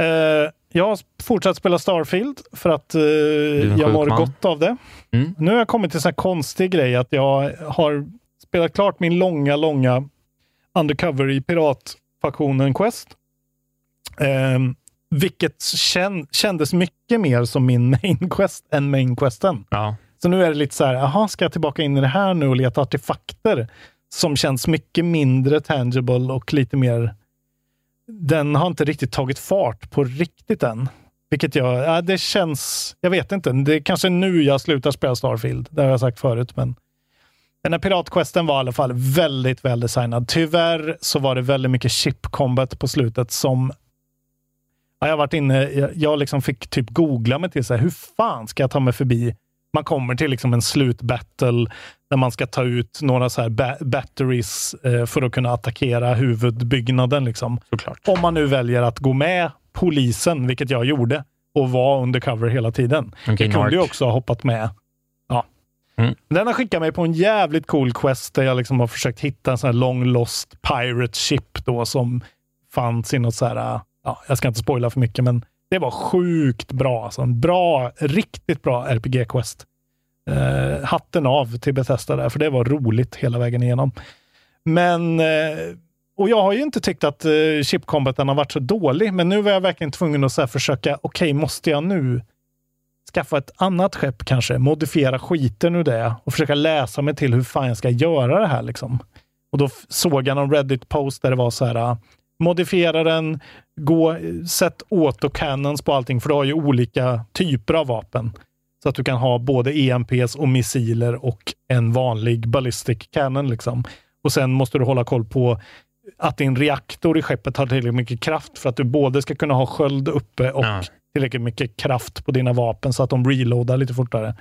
Eh, jag har fortsatt spela Starfield för att en jag mår man. gott av det. Mm. Nu har jag kommit till en konstig grej att jag har spelat klart min långa, långa undercover i piratfaktionen Quest. Eh, vilket kän, kändes mycket mer som min main quest än main questen. Ja. Så nu är det lite så här, jaha, ska jag tillbaka in i det här nu och leta artefakter som känns mycket mindre tangible och lite mer... Den har inte riktigt tagit fart på riktigt än. Vilket jag, ja, det känns, jag vet inte, det är kanske nu jag slutar spela Starfield. Det har jag sagt förut, men den här piratquesten var i alla fall väldigt väl designad. Tyvärr så var det väldigt mycket chip combat på slutet som Ja, jag varit inne, jag, jag liksom fick typ googla mig till så här, hur fan ska jag ta mig förbi? Man kommer till liksom en slutbattle där man ska ta ut några så här ba batteries eh, för att kunna attackera huvudbyggnaden. Liksom. Såklart. Om man nu väljer att gå med polisen, vilket jag gjorde, och var undercover hela tiden. Okej, jag kunde ju också ha hoppat med. Ja. Mm. Den har skickat mig på en jävligt cool quest där jag liksom har försökt hitta en sån här long lost pirate ship då som fanns i något så här, ja, jag ska inte spoila för mycket, men det var sjukt bra. Alltså en bra, riktigt bra RPG-quest. Eh, hatten av till Bethesda där, för det var roligt hela vägen igenom. Men, eh, och jag har ju inte tyckt att eh, chip combaten har varit så dålig, men nu var jag verkligen tvungen att så här försöka, okej, måste jag nu skaffa ett annat skepp kanske, modifiera skiten ur det och försöka läsa mig till hur fan jag ska göra det här liksom. Och då såg jag någon Reddit-post där det var så här, ah, modifiera den, gå, sätt autocannons på allting, för du har ju olika typer av vapen. Så att du kan ha både EMPs och missiler och en vanlig ballistic cannon. Liksom. Och sen måste du hålla koll på att din reaktor i skeppet har tillräckligt mycket kraft för att du både ska kunna ha sköld uppe och Ja. tillräckligt mycket kraft på dina vapen så att de reloadar lite fortare.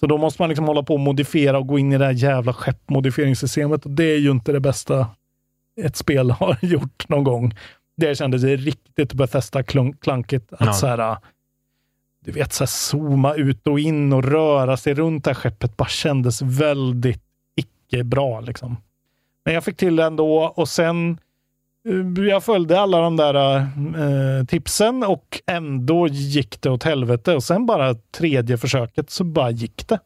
Så då måste man liksom hålla på och modifiera och gå in i det här jävla skeppmodifieringssystemet och det är ju inte det bästa ett spel har gjort någon gång. Det kändes riktigt Bethesda-klankigt. Att Ja. så här, du vet, så här, zooma ut och in och röra sig runt det här skeppet bara kändes väldigt icke bra. Liksom. Men jag fick till det ändå och sen eh, jag följde alla de där eh, tipsen och ändå gick det åt helvete. Och sen bara tredje försöket så bara gick det.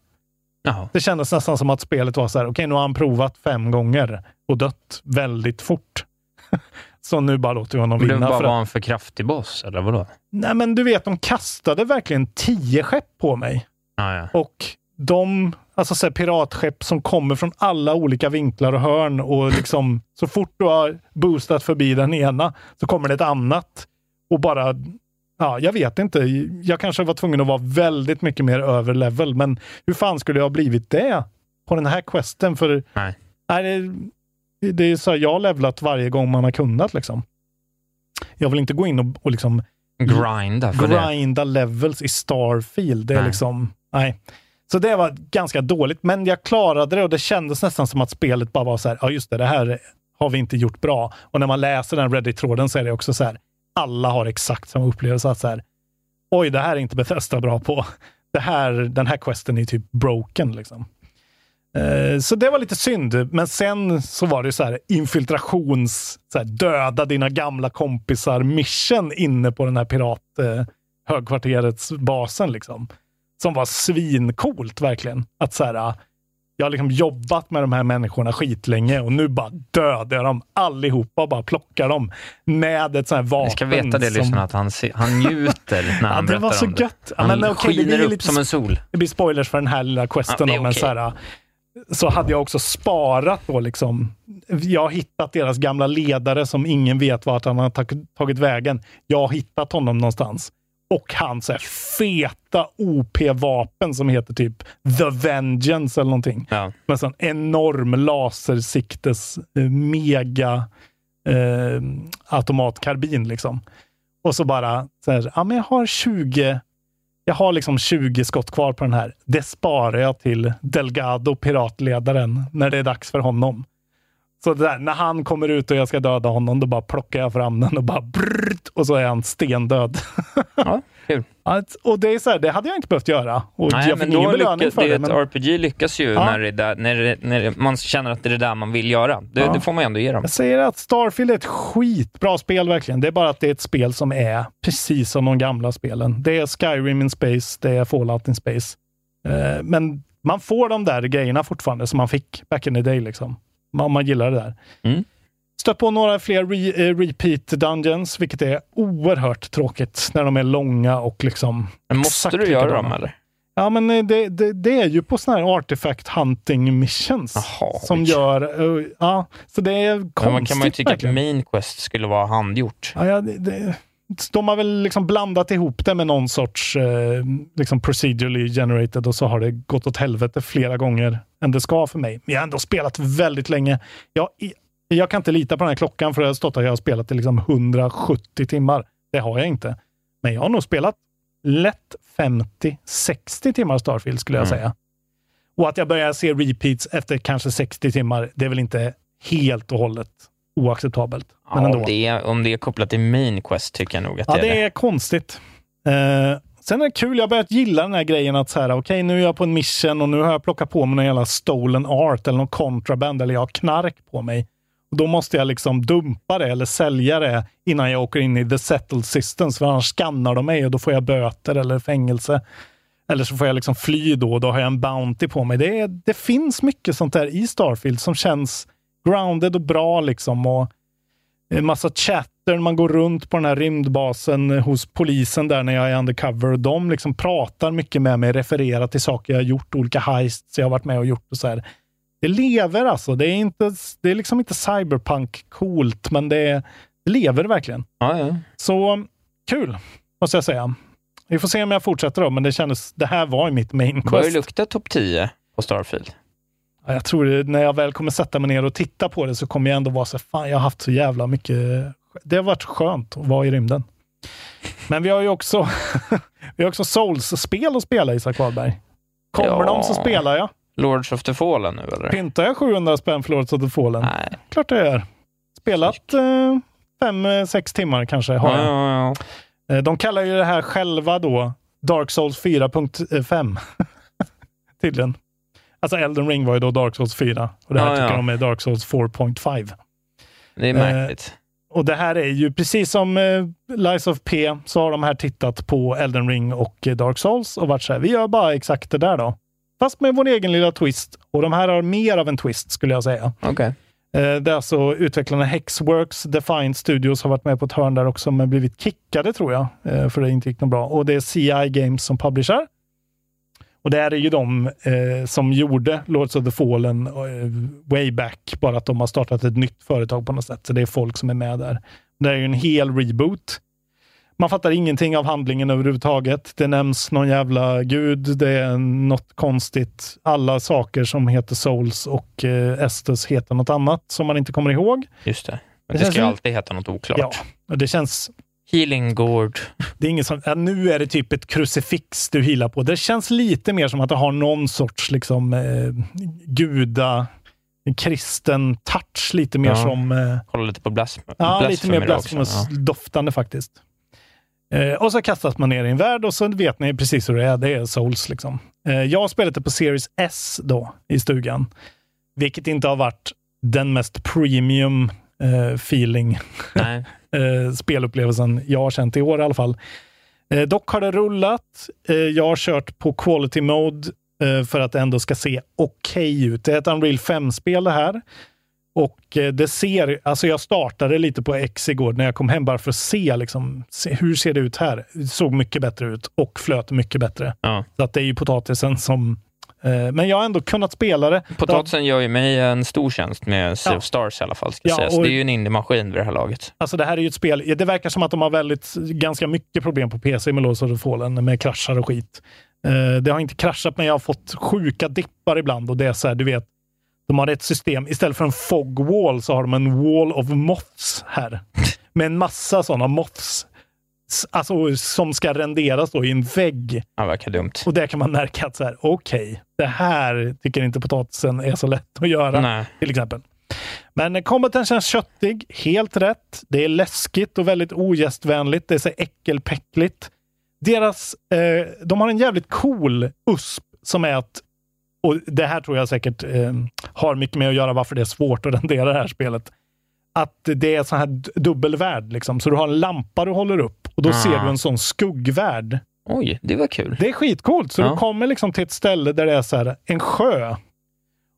Jaha. Det kändes nästan som att spelet var så här, okej nu har han provat fem gånger och dött väldigt fort. så nu bara låter vi honom Men det vinna. bara för var en för kraftig boss, eller vadå? nej men du vet, de kastade verkligen tio skepp på mig. Ja, ja. Och de, alltså så här, piratskepp som kommer från alla olika vinklar och hörn och liksom så fort du har boostat förbi den ena så kommer det ett annat. Och bara, ja, jag vet inte. Jag kanske var tvungen att vara väldigt mycket mer över level, men hur fan skulle jag ha blivit det på den här questen? För Nej. nej, det, det är så här, jag har levlat varje gång man har kunnat liksom. Jag vill inte gå in och, och liksom Grinda för det. grinda levels i Starfield. Det är Nej. liksom, nej. Så det var ganska dåligt, men jag klarade det och det kändes nästan som att spelet bara var så här, ja just det, det här har vi inte gjort bra. Och när man läser den Reddit-tråden så är det också så här, alla har exakt samma upplevelse. Att så här, Oj, det här är inte Bethesda bra på. Det här, den här questen är typ broken. Liksom. Eh, Så det var lite synd, men sen så var det så här infiltrations, så här, döda dina gamla kompisar mission inne på den här pirat eh, högkvarterets basen liksom. Som var svincoolt verkligen. Att så här, ah, jag har liksom jobbat med de här människorna skitlänge och nu bara dödar jag dem allihopa och bara plockar dem med ett sånt här vapen. Ni ska veta det, som- lyssnarna, att han, han njuter när han Ja, det var berättar så om det. gött. Ja, Han men okej, det skiner upp lite som en sol. Det blir spoilers för den här lilla Ja, questen. då, men okej. så, här, så hade jag också sparat då liksom. Jag har hittat deras gamla ledare som ingen vet vart han har tag- tagit vägen. Jag har hittat honom någonstans. Och hans här, feta OP-vapen som heter typ The Vengeance eller någonting. Ja. Med sån enorm lasersiktes eh, mega eh, automatkarbin liksom. Och så bara, så här, ja men jag har 20, jag har liksom 20 skott kvar på den här. Det sparar jag till Delgado, piratledaren, när det är dags för honom. Så det där, när han kommer ut och jag ska döda honom, då bara plockar jag fram den och bara brrrt, och så är han stendöd. Ja, kul. Att- och det är så här, det hade jag inte behövt göra. Och Nej, jag men fick ingen då belöning lyckas, för det, det. Men, RPG lyckas ju Ja. när, det är där, när, det, när man känner att det är det där man vill göra. Det, Ja. det får man ju ändå ge dem. Jag säger att Starfield är ett skitbra spel verkligen. Det är bara att det är ett spel som är precis som de gamla spelen. Det är Skyrim in space, det är Fallout in space. Eh, men man får de där grejerna fortfarande som man fick back in the day. Liksom. Man, man gillar det där. Mm. Stött på några fler re, eh, repeat dungeons, vilket är oerhört tråkigt när de är långa och liksom... Men måste du göra dem eller? Ja, men eh, det, det, det är ju på sådana här artifact hunting missions Jaha, som vilket- gör... eh, ja, så det är konstigt Men man kan man ju tycka verkligen. att Main Quest skulle vara handgjort. Ja, ja, det, det, de har väl liksom blandat ihop det med någon sorts eh, liksom procedurally generated och så har det gått åt helvete flera gånger än det ska för mig. Men jag har ändå spelat väldigt länge. Jag, jag kan inte lita på den här klockan för det har stått att jag har spelat i liksom 170 timmar. Det har jag inte. Men jag har nog spelat lätt 50-60 timmar Starfield skulle jag Mm. säga. Och att jag börjar se repeats efter kanske 60 timmar, det är väl inte helt och hållet oacceptabelt. Men Ja, ändå. om, det är, om det är kopplat till Main Quest tycker jag nog att Ja, det är det är konstigt. Eh, sen är det kul, jag har börjat gilla den här grejen att så här, okej, nu är jag på en mission och nu har jag plockat på mig någon jävla stolen art eller någon contraband eller jag har knark på mig. Då måste jag liksom dumpa det eller sälja det innan jag åker in i the settled systems, för annars skannar de mig och då får jag böter eller fängelse. Eller så får jag liksom fly då och då har jag en Bounty på mig. Det, är, det finns mycket sånt där i Starfield som känns grounded och bra liksom. Och en massa chatter, man går runt på den här rymdbasen hos polisen där när jag är undercover. Och de liksom pratar mycket med mig, refererar till saker jag har gjort, olika heists jag har varit med och gjort och så här. Det lever alltså. Det är, inte, det är liksom inte cyberpunk coolt, men det, det lever verkligen. Ja, ja. Så kul, måste jag säga. Vi får se om jag fortsätter då, men det kändes, det här var ju mitt main Det börjar ju quest. lukta topp 10 på Starfield. Ja, Jag tror det, när jag väl kommer sätta mig ner och titta på det så kommer jag ändå vara så fan jag har haft så jävla mycket, det har varit skönt att vara i rymden. Men vi har ju också, vi har också Souls-spel att spela Isak Wahlberg. Kommer Ja. de så spelar jag. Lords of the Fallen nu eller? Pyntar jag 700 spänn för Lords of the Fallen? Nej. Klart jag gör. Spelat eh, fem, eh, sex timmar kanske har Ja, jag. ja, ja. Eh, De kallar ju det här själva då Dark Souls 4.5. Tydligen. Alltså Elden Ring var ju då Dark Souls 4 och det här tycker de är Dark Souls 4.5. Det är märkligt. Och det här är ju precis som eh, Lies of P så har de här tittat på Elden Ring och eh, Dark Souls och varit så här, vi gör bara exakt det där då. Fast med vår egen lilla twist. Och de här har mer av en twist skulle jag säga. Okej. Eh, Det är alltså utvecklarna Hexworks, Defiant Studios har varit med på ett hörn där också, men blivit kickade tror jag, eh, för det inte gick något bra. Och det är CI Games som publicerar. Och det här är ju de eh, som gjorde Lords of the Fallen eh, way back, bara att de har startat ett nytt företag på något sätt. Så det är folk som är med där. Det är ju en hel reboot. Man fattar ingenting av handlingen överhuvudtaget. Det nämns någon jävla gud, det är något konstigt. Alla saker som heter Souls och eh, Estus heter något annat som man inte kommer ihåg. Just det. Men Det det, ska ju alltid heta något oklart. Ja, och det känns... Healing Gourd. Det är ingen som, ja, nu är det typ ett krucifix du healar på. Det känns lite mer som att det har någon sorts liksom, eh, guda, en kristen touch. Lite mer Ja. som... Eh, Kolla lite på blas Ja, lite mer Blasphemy också. blasphemous-doftande faktiskt. Eh, och så kastas man ner i en värld och så vet ni precis hur det är. Det är Souls liksom. Eh, jag det på Series S då i stugan, vilket inte har varit den mest premium eh, feeling eh, spelupplevelsen jag har känt i år i alla fall. Eh, dock har det rullat. Eh, jag har kört på quality mode för att det ändå ska se okej ut. Det är ett Unreal 5-spel det här. Och eh, det ser, alltså jag startade lite på X igår när jag kom hem bara för att se, liksom, se hur ser det ut här. Det såg mycket bättre ut och flöt mycket bättre. Ja. Så att det är ju potatisen som... Eh, men jag har ändå kunnat spela det. Potatisen gör ju mig en stor tjänst med Sea Ja. of Stars i alla fall. Ska Ja, sägas. Det är ju en indie-maskin vid det här laget. Alltså det här är ju ett spel, det verkar som att de har väldigt, ganska mycket problem på PC med Lords of the Fallen, med kraschar och skit. Eh, det har inte kraschat, men jag har fått sjuka dippar ibland och det är så här, du vet, de har ett system, istället för en fog wall så har de en wall of moths här. Med en massa sådana moths. Alltså som ska renderas då i en vägg. Ja, verkar dumt. Och där kan man märka att så här, okej, det här tycker inte potatisen är så lätt att göra. Nej. Till exempel. Men combaten känns köttig, helt rätt. Det är läskigt och väldigt ogästvänligt. Det är så äckelpäckligt. Deras, eh, de har en jävligt cool USP som är att, och det här tror jag säkert eh, har mycket med att göra varför det är svårt att rendera det här spelet. Att det är så här dubbelvärld, liksom. så du har en lampa du håller upp och då Ah. ser du en sån skuggvärld. Oj, det var kul. Det är skitcoolt. Så Ja. du kommer liksom till ett ställe där det är så här, en sjö.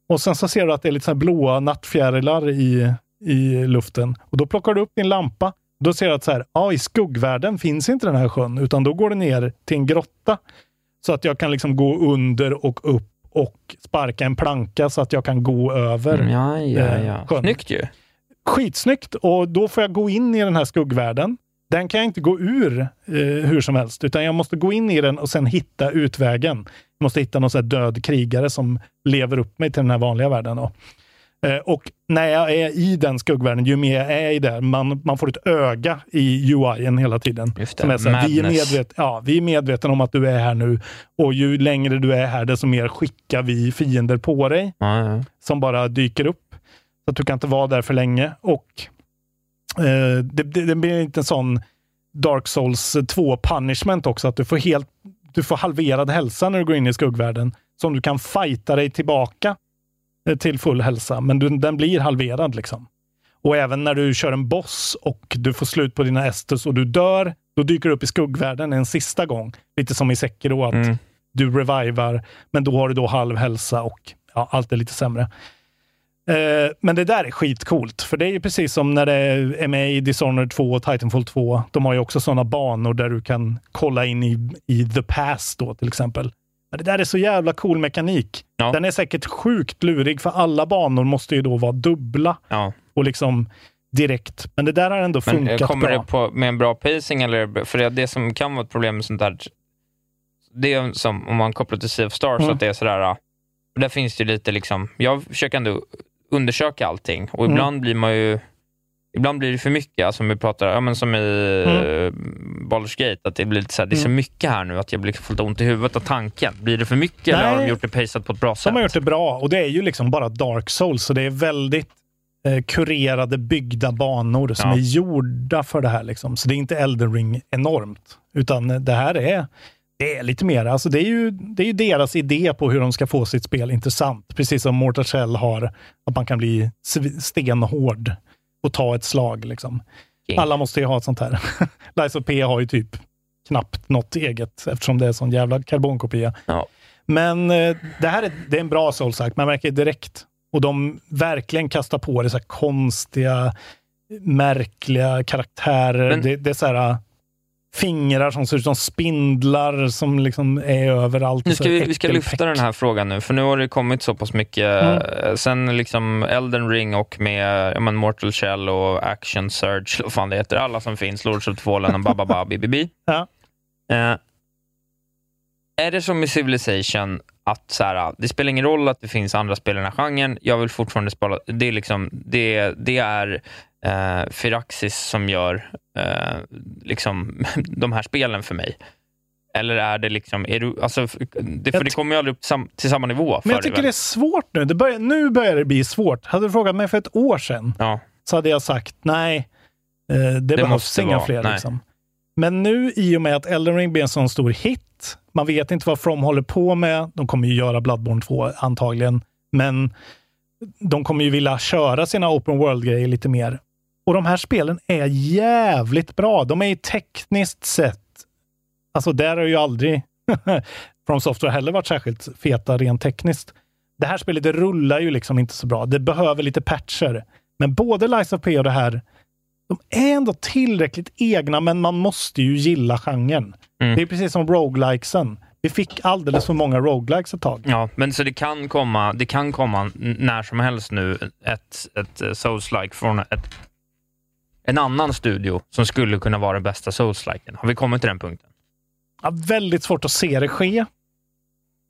Och sen så ser du att det är lite så blåa nattfjärilar i, i luften. Och då plockar du upp din lampa. Då ser du att så här, ja, i skuggvärlden finns inte den här sjön, utan då går det ner till en grotta. Så att jag kan liksom gå under och upp och sparka en planka så att jag kan gå över Mm, ja, ja, eh, ja. sjön. Snyggt ju. Skitsnyggt! Och då får jag gå in i den här skuggvärlden. Den kan jag inte gå ur eh, hur som helst, utan jag måste gå in i den och sen hitta utvägen. Jag måste hitta någon död krigare som lever upp mig till den här vanliga världen. Då. Eh, och när jag är i den skuggvärlden, ju mer jag är i där, man, man får ett öga i UIen hela tiden. Just det, Som är så här, vi, är medvet, ja, vi är medvetna om att du är här nu och ju längre du är här, desto mer skickar vi fiender på dig ja. som bara dyker upp. Så att du kan inte vara där för länge. Och eh, det, det, det blir inte en sån Dark Souls 2 punishment också, att du får helt du får halverad hälsa när du går in i skuggvärlden. Som du kan fighta dig tillbaka till full hälsa, men du, den blir halverad. liksom. Och även när du kör en boss och du får slut på dina estus och du dör, då dyker du upp i skuggvärlden en sista gång. Lite som i Sekiro, att Mm. du revivar, men då har du då halv hälsa och ja, allt är lite sämre. Eh, men det där är skitcoolt, för det är ju precis som när det är med i Dishonored 2 och Titanfall 2. De har ju också sådana banor där du kan kolla in i, i The Past då till exempel. Men det där är så jävla cool mekanik. Ja. Den är säkert sjukt lurig, för alla banor måste ju då vara dubbla ja. och liksom direkt. Men det där har ändå Men eh, funkat kommer bra. det på, med en bra pacing? Eller, för det, det som kan vara ett problem med sånt där, det är som om man kopplar till Sea of Stars, Mm. att det är sådär, ah, där finns det ju lite liksom, jag försöker ändå undersöka allting och Mm. ibland blir man ju Ibland blir det för mycket, alltså om vi pratar, ja, men som i mm. Baldur's Gate, att det blir lite så här, det är så Mm. mycket här nu att jag blir får lite ont i huvudet av tanken. Blir det för mycket eller har Nej. de gjort det paceat på ett bra sätt? De har gjort det bra och det är ju liksom bara Dark Souls, så det är väldigt eh, kurerade, byggda banor som Ja. är gjorda för det här. Liksom. Så det är inte Elden Ring enormt, utan eh, det här är, det är lite mer, alltså det är, ju, det är ju deras idé på hur de ska få sitt spel intressant. Precis som Mortal Shell har, att man kan bli stenhård och ta ett slag. Liksom. King. Alla måste ju ha ett sånt här. Lies of P har ju typ knappt något eget eftersom det är sån jävla karbonkopia. Ja. Men eh, det här är, det är en bra soulshack. Man märker direkt. Och de verkligen kastar på det så konstiga, märkliga karaktärer. Men- det, det är så här, fingrar som ser ut som spindlar som liksom är överallt. Nu ska vi, vi ska lyfta den här frågan nu, för nu har det kommit så pass mycket. Mm. eh, Sen liksom Elden Ring och med ja, men Mortal Shell och Action Surge, vad fan det heter, alla som finns, Lords of the Fallen och bababa bibibi. Ja. Eh, är det som i Civilization, att så här, det spelar ingen roll att det finns andra spel i den här genren, jag vill fortfarande spela, det är, liksom, det, det är eh, Firaxis som gör eh, liksom, de här spelen för mig. Eller är det liksom, är du, alltså, det, för det kommer ju aldrig upp sam, till samma nivå. Men jag tycker dig, det är svårt nu. Det börjar, nu börjar det bli svårt. Hade du frågat mig för ett år sedan Ja. så hade jag sagt nej, eh, det, behövs måste inga vara- fler. Liksom. Men nu i och med att Elden Ring blir en sån stor hit, man vet inte vad From håller på med. De kommer ju göra Bloodborne 2 antagligen, men de kommer ju vilja köra sina open world-grejer lite mer. Och de här spelen är jävligt bra. De är ju tekniskt sett, alltså där har ju aldrig From Software heller varit särskilt feta rent tekniskt. Det här spelet det rullar ju liksom inte så bra. Det behöver lite patcher. Men både Lies of P och det här, de är ändå tillräckligt egna, men man måste ju gilla genren. Mm. Det är precis som roguelikesen. Vi fick alldeles för många roguelikes ett tag. Ja, men så det kan komma, det kan komma när som helst nu ett, ett eh, Souls-like från ett, en annan studio som skulle kunna vara den bästa Souls-liken. Har vi kommit till den punkten? Ja, väldigt svårt att se det ske.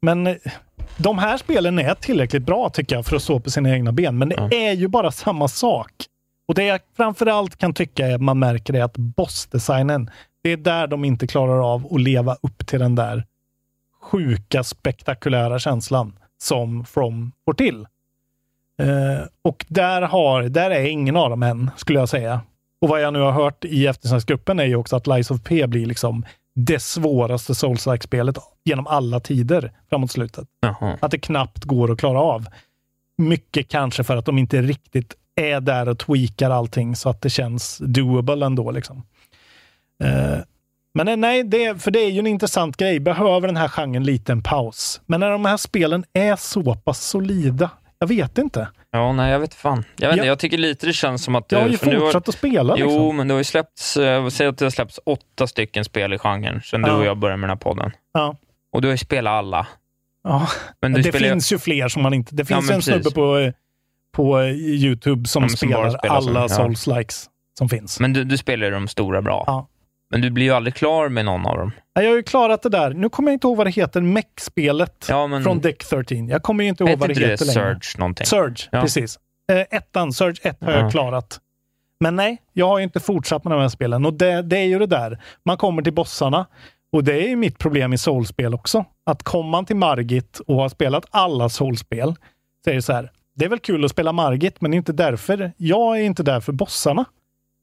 Men eh, de här spelen är tillräckligt bra tycker jag för att stå på sina egna ben. Men det är ju bara samma sak. Och det jag framförallt kan tycka är att man märker är att bossdesignen, det är där de inte klarar av att leva upp till den där sjuka, spektakulära känslan som From får till. Eh, och där, har, där är ingen av dem än, skulle jag säga. Och vad jag nu har hört i eftersnacksgruppen är ju också att Lies of P blir liksom det svåraste Souls-like-spelet genom alla tider framåt slutet. Jaha. Att det knappt går att klara av. Mycket kanske för att de inte riktigt är där och tweakar allting så att det känns doable ändå. Liksom. Eh, men eh, nej, det, för det är ju en intressant grej. Behöver den här genren lite en paus? Men när de här spelen är så pass solida, jag vet inte. Ja, nej, jag vet fan. Jag, vet, inte, Ja. jag tycker lite det känns som att... Jag har du- ju fortsatt att spela. Jo, Liksom. men det har ju släppts, eh, säg att det har släppts åtta stycken spel i genren sedan du Ja. och jag började med den här podden. Ja. Och du har ju spelat alla. Ja. Men du det spelar finns ju fler som man inte... Det Ja, finns men en snubbe precis. på, eh, på eh, YouTube som Ja, som spelar spelar som- alla ja. Souls-likes som finns. Men du, du spelar ju de stora bra. Men du blir ju aldrig klar med någon av dem. Ja, Jag har ju klarat det där. Nu kommer jag inte ihåg vad det heter, Mech-spelet Ja, men- från Deck 13. Jag kommer ju inte ihåg vad det det heter längre. Surge någonting? Surge, Ja. precis. Eh, ettan, Surge 1 har Ja. jag klarat. Men nej, jag har ju inte fortsatt med de här spelen. Och det, det är ju det där. Man kommer till bossarna. Och det är ju mitt problem i Soulspel också. Att kommer man till Margit och har spelat alla Soulspel så är det så här. Det är väl kul att spela Margit, men inte därför. Jag är inte där för bossarna.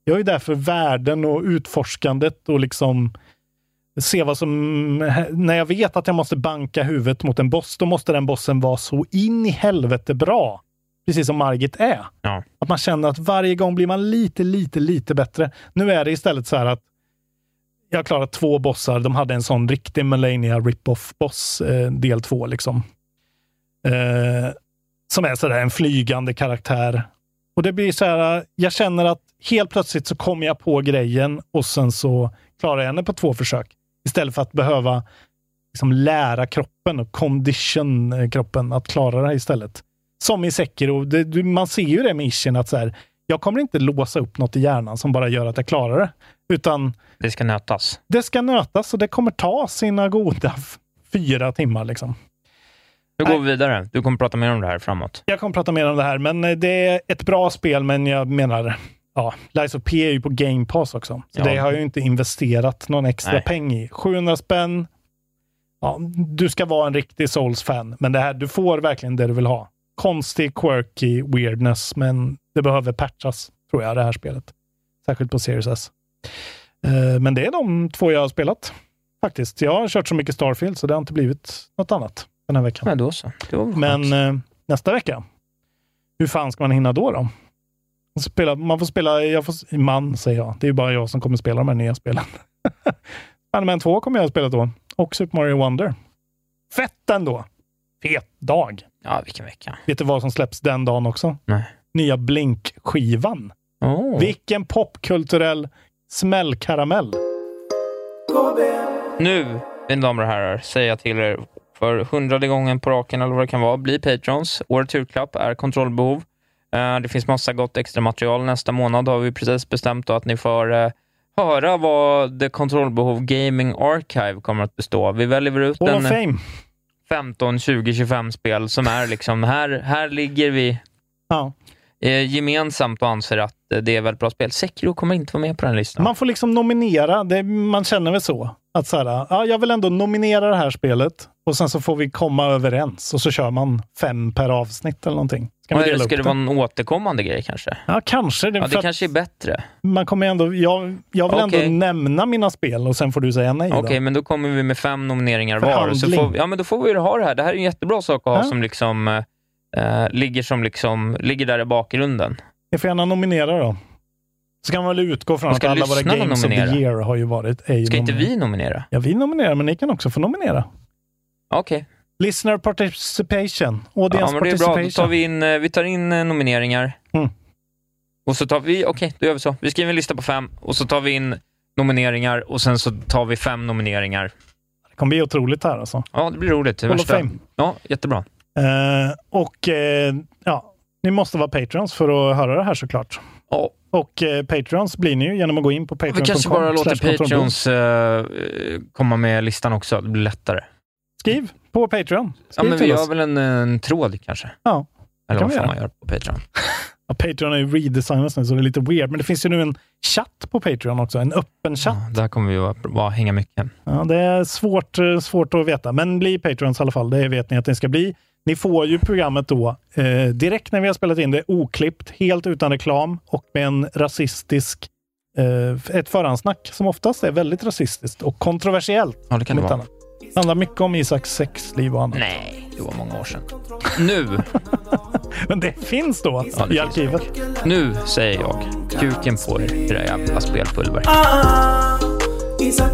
Jag är där för världen och utforskandet och liksom se vad som... När jag vet att jag måste banka huvudet mot en boss, då måste den bossen vara så in i helvete bra. Precis som Margit är. Ja. Att man känner att varje gång blir man lite, lite, lite bättre. Nu är det istället så här att jag har klarat två bossar. De hade en sån riktig Melania rip-off boss, eh, del två liksom. Eh, som är sådär en flygande karaktär. Och det blir så här, jag känner att helt plötsligt så kommer jag på grejen och sen så klarar jag henne på två försök. Istället för att behöva liksom lära kroppen och condition eh, kroppen att klara det istället. Som i Sekiro, det, man ser ju det med Ishin att så här, jag kommer inte låsa upp något i hjärnan som bara gör att jag klarar det. Utan Det ska nötas. det ska nötas och det kommer ta sina goda fyra timmar. Liksom. Nu går vi vidare. Du kommer prata mer om det här framåt. Jag kommer prata mer om det här, men eh, det är ett bra spel, men jag menar, ja, Lies of P är ju på Game Pass också. Så Ja. det har jag ju inte investerat någon extra Nej. peng i. 700 spänn. Ja, du ska vara en riktig Souls-fan, men det här, du får verkligen det du vill ha. Konstig, quirky weirdness, men det behöver patchas, tror jag, det här spelet. Särskilt på Series S. Eh, Men det är de två jag har spelat, faktiskt. Jag har kört så mycket Starfield, så det har inte blivit något annat den här veckan. Ja, då så. Men eh, nästa vecka, hur fan ska man hinna då? då? Spela, man får spela, jag får, man säger jag, det är ju bara jag som kommer spela de här nya spelen. Spiderman 2 kommer jag att spela då, och Super Mario Wonder. Fett ändå! Fet dag! Ja, vilken vecka. Vet du vad som släpps den dagen också? Nej. Nya Blink-skivan. Oh. Vilken popkulturell smällkaramell! Nu, mina damer och herrar, säger jag till er för hundrade gången på raken eller vad det kan vara, bli patrons. Årets julklapp är kontrollbehov. Eh, Det finns massa gott extra material. Nästa månad har vi precis bestämt att ni får eh, höra vad The Kontrollbehov Gaming Archive kommer att bestå. Vi väljer ut Hall en of Fame. 15, 20, 25 spel som är liksom, här, här ligger vi Ja. eh, gemensamt och anser att det är väldigt bra spel. Sekiro kommer inte vara med på den listan. Man får liksom nominera, det, man känner väl så. Att så här, ja, jag vill ändå nominera det här spelet och sen så får vi komma överens och så kör man fem per avsnitt eller någonting. Ska Eller dela ska det vara en återkommande grej kanske? Ja, kanske. Det, Ja, det kanske är bättre. man kommer ändå, jag, jag vill Okej. ändå nämna mina spel och sen får du säga nej. Okej, då. men då kommer vi med fem nomineringar var. Så Förhandling. får, ja, men då får vi ha det här. Det här är en jättebra sak att ha Ja. som liksom, eh, ligger, som liksom, ligger där i bakgrunden. Ni får gärna nominera då. Så kan man väl utgå från att alla våra Games of the year har ju varit... Ska inte vi nominera? Ja, vi nominerar, men ni kan också få nominera. Okej. Listener participation. Audience Ja, men det är bra. Då tar vi, in, eh, vi tar in eh, nomineringar. Mm. Och så tar vi, okej, då gör vi så. Vi skriver en lista på fem och så tar vi in nomineringar och sen så tar vi fem nomineringar. Det kommer bli otroligt här alltså. Ja, det blir roligt. Det Hall of. Fame. Ja, jättebra. Eh, och eh, ja, ni måste vara patrons för att höra det här såklart. Ja. Och eh, patrons blir ni ju genom att gå in på Vi patreon.com. kanske bara låter. Patrons eh, komma med listan också. Det blir lättare. Skriv på Patreon. Ja, Skriv men vi oss. väl en, en tråd kanske? Ja, Eller kan vad vi göra. man göra på Patreon? Ja, Patreon är ju redesignat nu så det är lite weird. Men det finns ju nu en chatt på Patreon också. En öppen chatt. Där kommer vi att bara hänga mycket. Ja, det är svårt, eh, svårt att veta, men bli Patrons i alla fall. Det vet ni att ni ska bli. Ni får ju programmet då eh, direkt när vi har spelat in det, oklippt, helt utan reklam och med en rasistisk eh, ett förhandsnack som oftast är väldigt rasistiskt och kontroversiellt. Ja, det kan det vara. annat. Det handlar mycket om Isaks sexliv och annat. Nej, det var många år sedan. Nu, Men det finns då Ja, det i finns. arkivet. nu säger jag kuken på er, era jävla spelpulver. Ah, Isaac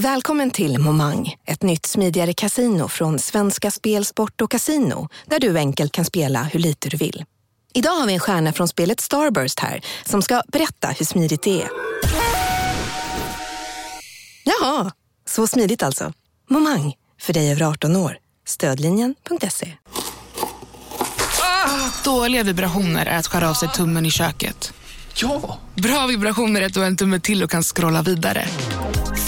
Välkommen till Momang, ett nytt smidigare casino från Svenska Spel, Sport och Casino där du enkelt kan spela hur lite du vill. Idag har vi en stjärna från spelet Starburst här som ska berätta hur smidigt det är. Jaha, så smidigt alltså. Momang, för dig över 18 år. Stödlinjen.se. Dåliga vibrationer är att skära av sig tummen i köket. Ja! Bra vibrationer är att du har en tumme till och kan scrolla vidare.